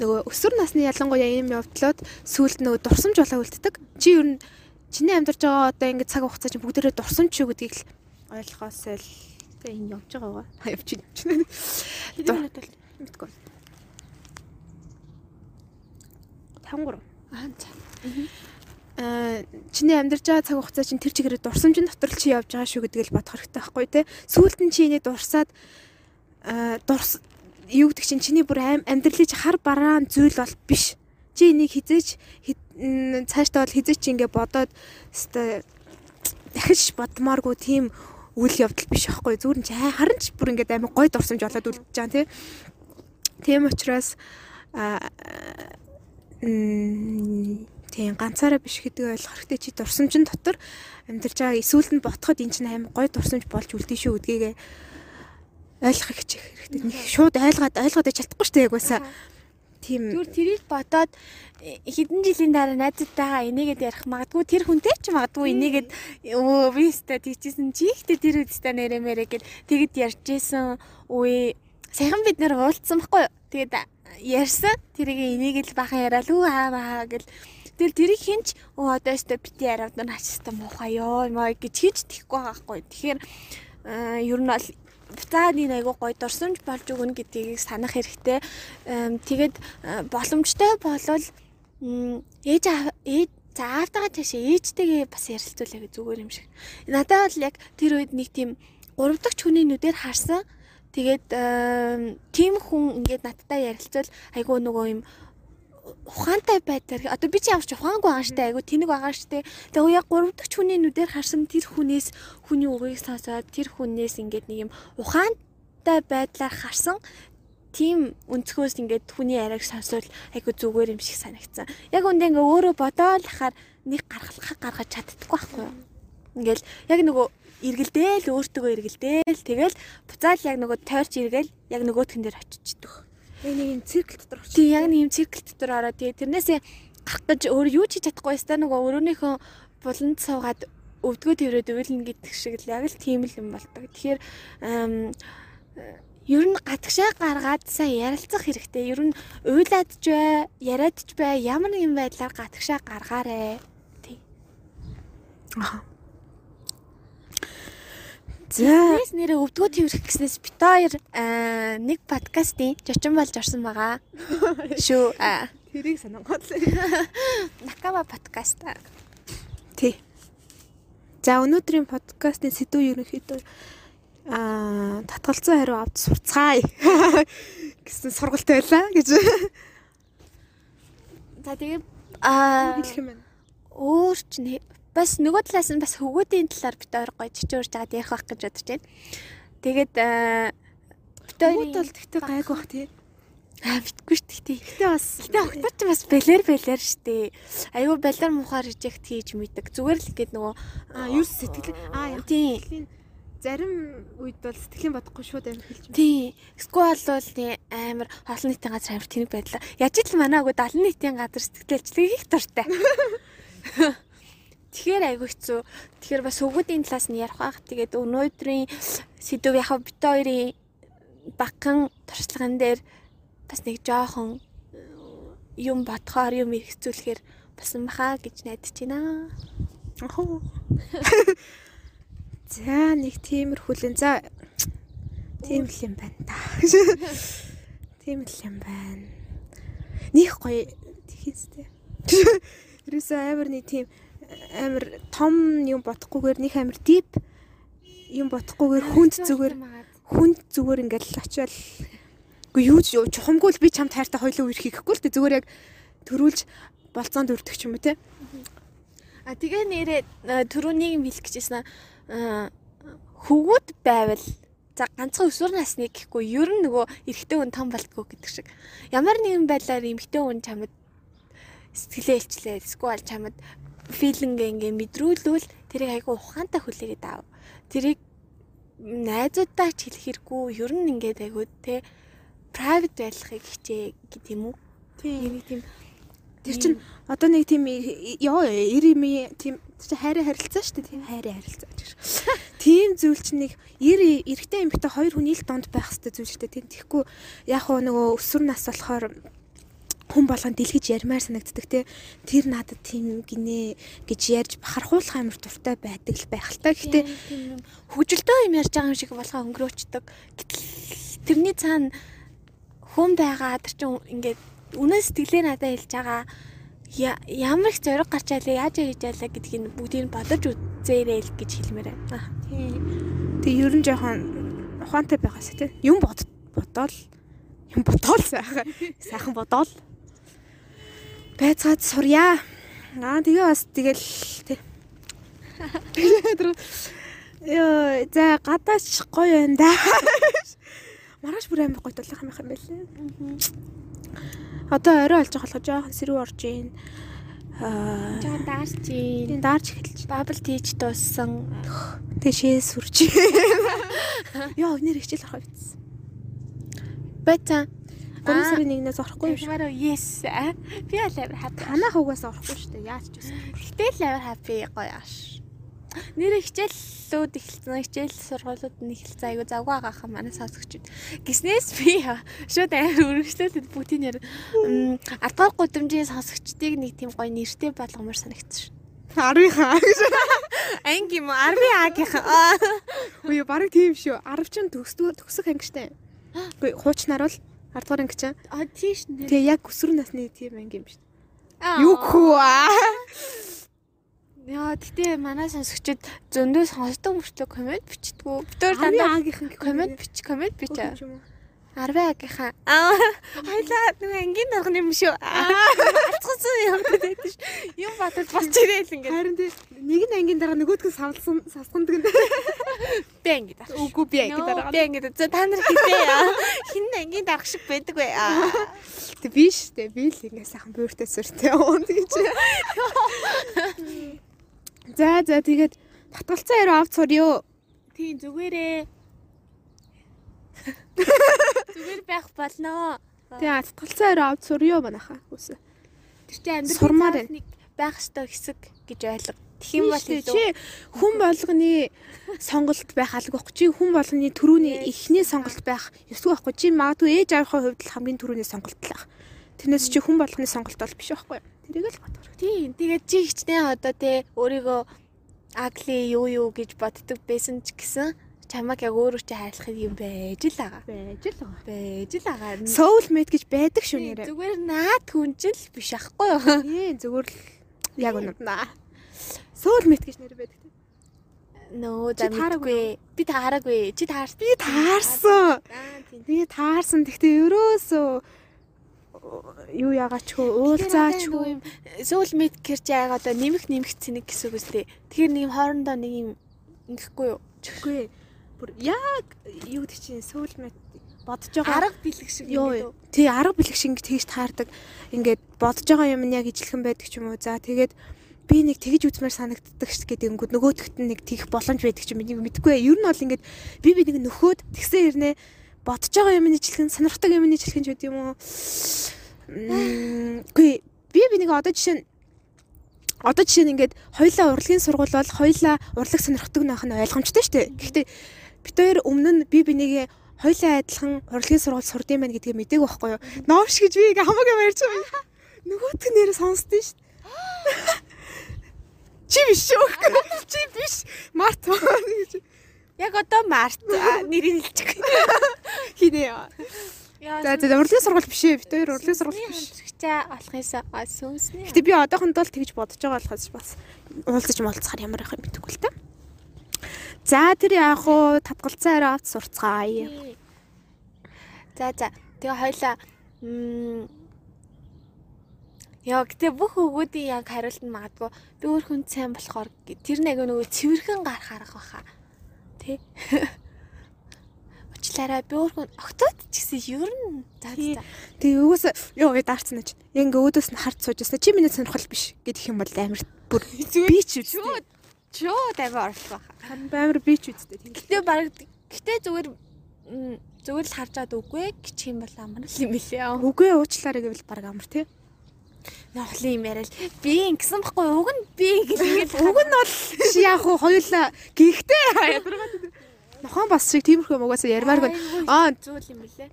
нөгөө өсвөр насны ялангуяа ийм явдлууд сүулт нөгөө дурсамж болоо үлддэг. Чи ер нь чиний амьдарч байгаа одоо ингэ цаг хугацаа чинь бүгдээрээ дурсамж шүү гэдгийг л ойлгохоос л тэгээ энэ явж байгаа байгаа. Явж чинь. Хэдэн минут бол мэдгүй. 53. Аа за. Аа чиний амьдарч байгаа цаг хугацаа чинь тэр чигээрээ дурсамжийн дотор л чи явж байгаа шүү гэдгийг л бодох хэрэгтэй байхгүй те. Сүүлд нь чи энийг дурсаад аа дурс юу гэдэг чинь чиний бүр амьдралын чи хар бараан зүйл бол биш. Чи энийг хизээч цаашдаа бол хизээч ингэ бодоод өстой дахиж бодмооргүй тийм үйл явдал биш байхгүй зүгээр чи харин ч бүр ингээд амар гой дурсамж болоод үлдэж байгаа тийм. Тийм учраас аа Тийм ганцаараа биш гэдгийг ойлгох хэрэгтэй чи дурсамжин дотор амьдарч байгаа эсвэл нь ботход эн чинь аим гой дурсамж болж үлдээ шүү гэдгийг ойлгох хичээх хэрэгтэй. Нэг шууд ойлгоод ойлгоод чадахгүй шүү дээ яг байсаа. Тийм. Зүгээр тэрийг бодоод э, хэдэн жилийн дараа найзтайгаа энийгэд ярих магадгүй тэр хүнтэй ч магадгүй энийгэд өө би өстой тийчсэн чи ихтэй тэр үстэй нэрэмэрэ гэд тэгэд ярьжсэн үе сайхан бид нэр уулцсан байхгүй юу. Тэгээд ярьсан тэрийг энийг л бахан яриа л үү аа маа гэл Тэгэл тэрийг хинч оо одоо өстө бити яриад нар ачста муухай ёо маа гэж хийж тэхгүй байгаа хгүй. Тэгэхээр ер нь бол буцаад энэ айгуу гой дурсамж болж өгнө гэдгийг санах хэрэгтэй. Тэгээд боломжтой болвол ээж ээж за аавтайгаа цаашаа ээжтэйгээ бас ярилцуулаа гэж зүгээр юм шиг. Надад бол яг тэр үед нэг тийм гурав дахь хүний нүдээр харсан. Тэгээд тийм хүн ингээд надтай ярилцвал айгуу нөгөө юм ухаантай байдлаар одоо би чи явж ухаангүй байгаа штэ айгу тэнэг байгаа штэ тэгээ яг гурав дахь хүний нүдээр харсан тэр хүнээс хүний үгийг сонсоод тэр хүнээс ингээд нэг юм ухаантай байдлаар харсан тийм өнцгөөс ингээд хүний яриаг сонсвол айгу зүгээр юм шиг санагдсан. Яг үндэ ингээ өөрөө бодоол хахаар нэг гаргалах гаргаж чаддаггүй байхгүй юу? Ингээл яг нөгөө эргэлдээл өөртөө эргэлдээл тэгэл буцаал яг нөгөө тойрч эргээл яг нөгөөтгөн дээр очичдөг. Яг нэг юм циркл дотор орчих. Тий, яг нэг юм циркл дотор ороод тий тэрнээсээ гарах гэж өөр юу ч хийж чадахгүй өстой нөгөө өөрөөнийхөө буланд суугаад өвдгөө тэрээд уйлна гэдэг шиг л яг л тийм л юм бол ตก. Тэгэхээр ер нь гатгшаа гаргаад сайн ярилцах хэрэгтэй. Ер нь уйлаад ч бай, яриад ч бай, ямар нэгэн байдлаар гатгшаа гаргаарэ. Тий. Аа. За нэрээ өвдгөө тэрх гэснээс бит хоёр нэг подкастын жочин болж орсон байгаа. Шүү. Тэрийг санангууд. Накава подкаст. Тий. За өнөөдрийн подкастын сэдв ерөнхийдөө аа татгалзсан хариу авд сурцгаая гэсэн сургалт байлаа гэж. За тэгээ аа хэлэх юм байна. Өөр ч бас нөгөө талаас нь бас хөвгүүдийн талаар бит ойр гоё чичөөрж жаад ярих байх гэж бодож байна. Тэгээд бит ойрын бол тэгтээ гайг бах тий. Аа битгүй ш тэгтээ. Тэгтээ бас тэгтээ октод ч бас бэлэр бэлэр штэ. Айгу балар мухаар режект хийж мэдэг. Зүгээр л гээд нөгөө юу сэтгэл аа яг тийм зарим үед бол сэтгэлийн бодохгүй шууд амир хэлж байна. Тийм. Эсвэл бол тийм амар олон нийтийн газар амир тэнэг байдлаа. Яаж л манаа үгүй 70 нийтийн газар сэтгэлжлэг их дуртай. Тэгэхээр айгүй хэцүү. Тэгэхээр бас өвгүүдийн талаас нь ярих байх. Тэгээд өнөөдрийн сэдв яг бит хоёрын багхан туршлаган дээр бас нэг жоохон юм бодохоор юм хэрэгцүүлэхээр басан баха гэж найдаж байна. За нэг тиймэрхүүлэн. За тийм л юм байна да. Тийм л юм байна. Них гоё тийхээстэй. Ерөөсөө амар нэг тийм амар том юм бодохгүйгээр нэг амар дип юм бодохгүйгээр хүнд зүгээр хүнд зүгээр ингээл очиод үгүй юу чухамгүй л би чамд хайртай хойлоо үерх хийхгүй л тэ зүгээр яг төрүүлж болцоонд өртөх ч юм уу те а тэгээ нэрээ түрүүнийг хэлэх гэжсэн хөвгүүд байвал за ганцхан өсвөр насны гэхгүй ер нь нөгөө эрэгтэй хүн том болтгоо гэдэг шиг. Ямар нэгэн байдлаар эмэгтэй хүн чамд сэтгэлээ илчлээ. Эсвэл чамд филинг ингээ мэдрүүлвэл тэрийг айгу ухаантай хүлээгээд аав. Тэрийг найзуудаа ч хэлэх хэрэггүй. Ер нь ингээд айгу те private байхыг хичээ гэдэг юм уу? Тийм нэг тийм Тэр чин одоо нэг тийм ёо юм тийм чи хайрын харилцаа шүү дээ тийм хайрын харилцаа гэж. Тийм зүйл чинь нэг эр эрэгтэй эмэгтэй хоёр хүний л донд байх хэрэгтэй зүйл шүү дээ тийм. Тэгэхгүй яг хөө нөгөө өсвөр нас болохоор хүн болгон дэлгэж ярмаар санагддаг те. Тэр надад тийм гинэ гэж ярьж бахархуулах амар дуртай байдаг л байх л та. Гэхдээ хөгжилтэй юм. ярьж байгаа юм шиг болгоо өнгөрөөчдөг. Гэтэл тэрний цаана хүн байгаа тэр чин ингээд үнэн сэтгэлээ надад хэлж байгаа ямар их зориг гарч ялаа яаж хийж ялаа? гэдгийг бүгдийг нь бодож үзээрэй л гэж хэлмээр байна. Тэг ер нь жоохон ухаантай байгаас тий. Юм бод бодоол. Юм бодоол сайхан сайхан бодоол байцгаад сурья. Аа тэгээ бас тэгэл Йоо за гадаач гоё байна да. Маргааш бүр амар гоё тулах юм байна лээ. Одоо орой олж болох жоохон сэрүү орж ийн. Аа жоохон даарч ийн. Даарч эхэлж. Дабл тийж дууссан. Тэшээ сүрч. Йоо нэр хичээл орох байсан. Бэтэн 3 сарын 1-ээс орохгүй юм шиг. Мараа yes. Би л амар хаппи. Танах угаас орохгүй шүү дээ. Яаж ч гэсэн. Гэтэл л амар хаппи гоё ааш. Нэр хичээлүүд эхэлсэн. Хичээл сургуулиуд нь эхэлсэн. Айгу завгүй агаах манай сонсогчд. Гиснээс би шууд амар үргэлжлээд бүгдийн яар ардгаар гудамжийн сонсогчдыг нэг тийм гоё нэртэй болгомор санагдсан. 10-аа. Анги юм уу? 10-аа. Үгүй, барыг тийм шүү. 10 ч төгсдөг төгсөх ангиштай. Үгүй, хуучнаар бол 10 дугаар анги чинь. А тийш нэр. Тэгээ яг өсвөр насны тийм анги юм шүү. Юу хөө аа. Яа, гэтээ манай сонсогчид зөндөө сонсдог мөртлөө комент бичдэггүй. Битээр дандаа агийнхан комент бич, комент бичээ. 10 агийнхаа. Аа, хоёлаа нэг ангийн дарга юм шүү. Ацгсан юм гэдэг ш. Юм батал босч ирээл ингээд. Харин тий нэг нь ангийн дарга нөгөөдгөө савлсан савсгандаг нь. Би ангийн дарга. Үгүй би ангийн дарга. Би ангийн дарга. Та нар хитээ. Хин ангийн дарга шиг байдаг бай. Тэг биш дээ. Би л ингээд сайхан бууртай сүртэй уун гэж. За за тэгээд татгалцсан яруу авц сурё. Тийм зүгээрээ. Зүгээр байх болно. Тэгээ татгалцсан яруу авц сурё манайха. Үсэ. Тэр чинь амьдрал нэг байх ёстой хэсэг гэж ойлго. Юм бол чи хүн болгоны сонголт байх байхгүй чи хүн болгоны төрөүний эхний сонголт байх ёсгүй байхгүй чи магадгүй ээж авахын хувьд хамгийн төрөүний сонголт л байх. Тэрнээс чи хүн болгоны сонголт бол биш байхгүй. Тэрийг л бодох. Тийм. Тэгээд чи хичнээн одоо те өөрийгөө агли юу юу гэж боддог байсан ч гэсэн чамаг яг өөрөө чи хайрлах юм байж л байгаа. Байж л байгаа. Байж л байгаа. Soul mate гэж байдаг шүү нэрээ. Зүгээр наад хүнжил биш ахгүй юу? Тийм зүгээр л яг үнэ. Soul mate гэж нэр байдаг. Нөө за мэдгүй. Би таараагүй. Чи таарсан. Би таарсан. Би таарсан. Гэхдээ ерөөсөө юу ягаачгүй уулзаачгүй сүүл мэд гэрч яг одоо нэмэх нэмэх цэник гэсэн үг үстэй. Тэгэхээр нэг юм хоорондоо нэг юм ингэхгүй юу? Чгүй. Бүр яг юу гэдэг чинь сүүл мэд бодож байгаа арга бэлэг шиг юм. Тий арга бэлэг шиг ингэ тэгж таардаг. Ингээд бодож байгаа юм нь яг ижилхэн байдаг ч юм уу. За тэгээд би нэг тэгж үзмээр санагддаг ш гэдэг ингүүд нөгөөдөгт нэг тэгэх боломж байдаг ч юм би мэдгүй. Ер нь бол ингээд би би нэг нөхөөд тэгсэн хэрнээ бодож байгаа юм нэжлэх сонирхдаг юм нэжлэх ч гэдэг юм уу. Үгүй би би нэг одоо жишээ нь одоо жишээ нь ингээд хоёлаа урлагийн сургууль бол хоёлаа урлаг сонирхдаг нөх нь ойлгомжтой шүү дээ. Гэхдээ бид хоёр өмнө нь би бинийгээ хоёлаа адилхан урлагийн сургууль сурд юм байна гэдгийг мдэг байхгүй юу? Ноовш гэж би ингээ хамаагүй ярьж байгаа. Нөгөөт нь нэр сонсдөө шүү дээ. Чи биш шүү. Чи биш. Март гэж. Яг одоо Март нэрийг хэлчих. Хинээ яа. За за урлагийн сургууль биш ээ. Бид хоёр урлагийн сургууль биш. Хичээ олохынсаа сүнснэ. Гэтэ би одоохонд бол тэгж бодож байгаа болохоос бас уулзаж молцохаар ямар байх юм битггүй л та. За тэр яах вэ? Татгалцсан арай авт сурцгаая. За за. Тэгээ хоёлаа Яа гэтээ бүх өгөөдийн яг хариулт нь магадгүй би өөр хүн сайн болохоор тэр нэг нөгөө цэвэрхэн гарах арга баха. Тэ? Уучлаарай би өөрөө октод ч гэсэн ер нь за за. Тэгээ угаасаа ёо даарцсан гэж. Яг ингээ өөдөөс нь хард сууж ясна. Чи миний сонирхол биш гэдэг юм бол амар бүр би ч үстэй. Чөө тавиа орлох байхаа. Харин амар би ч үстэй. Тийм. Гэтэ баг гэтэ зүгээр зүгээр л харж чад үгүй гэх юм бол амар л юм билээ. Үгүй уучлаарай гэвэл баг амар тий. Нохлын юм яриад би ингэсэн баггүй уг нь би гэлгээд Уг нь бол чи яг хуу хоёулаа гихтээ ядаргаад. Мохон бас шиг тиймэрхүү юм угаасаа ярмааргүй. Аа зүйл юм билээ.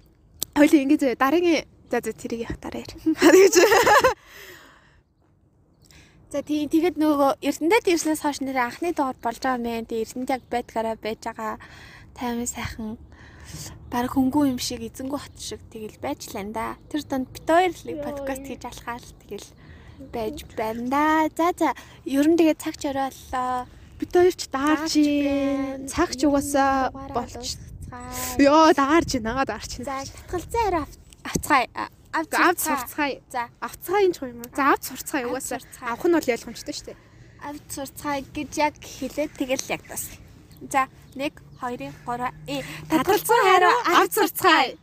хоёулаа ингэ зөө дараагийн за за тэрийг яах дараа яар. Тэгэж. За тий тэгээд нөгөө Эрдэнэтэд ирснээс хойш нэр анхны доор болж байгаа мэн. Тэгээ Эрдэнэт яг байдгаараа байж байгаа таймын сайхан баг хөнгүү юм шиг эзэнгүү хот шиг тэгэл байж лаа да. Тэр донд бит хоёр л подкаст хийж алхаал тэгэл байж байна да. За за ер нь тэгээ цаг ч орой Бид хоёр ч даарч. Цаг ч угаасаа болч. Йоо даарч байна. Даарч За татгалзаа авцгаая. Авц сурцгаая. За Авцгаа энэ ч юм уу? За авц сурцгаая угаасаа. Авах нь бол ялгамжтай шүү дээ. авц сурцгаая гэж яг хэлээд тэгэл яг тас. За 1 2 3 э татгалзаа хараа авц сурцгаая.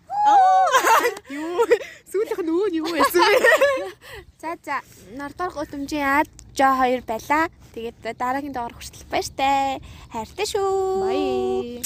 Юу? Сүүлийнх нь өө нь юу байсан бэ? За за нордор гутамжийн ад жоо 2 байла. Тэгээд дараагийн доор хүртэл баяртай. Хайртай шүү. Бай.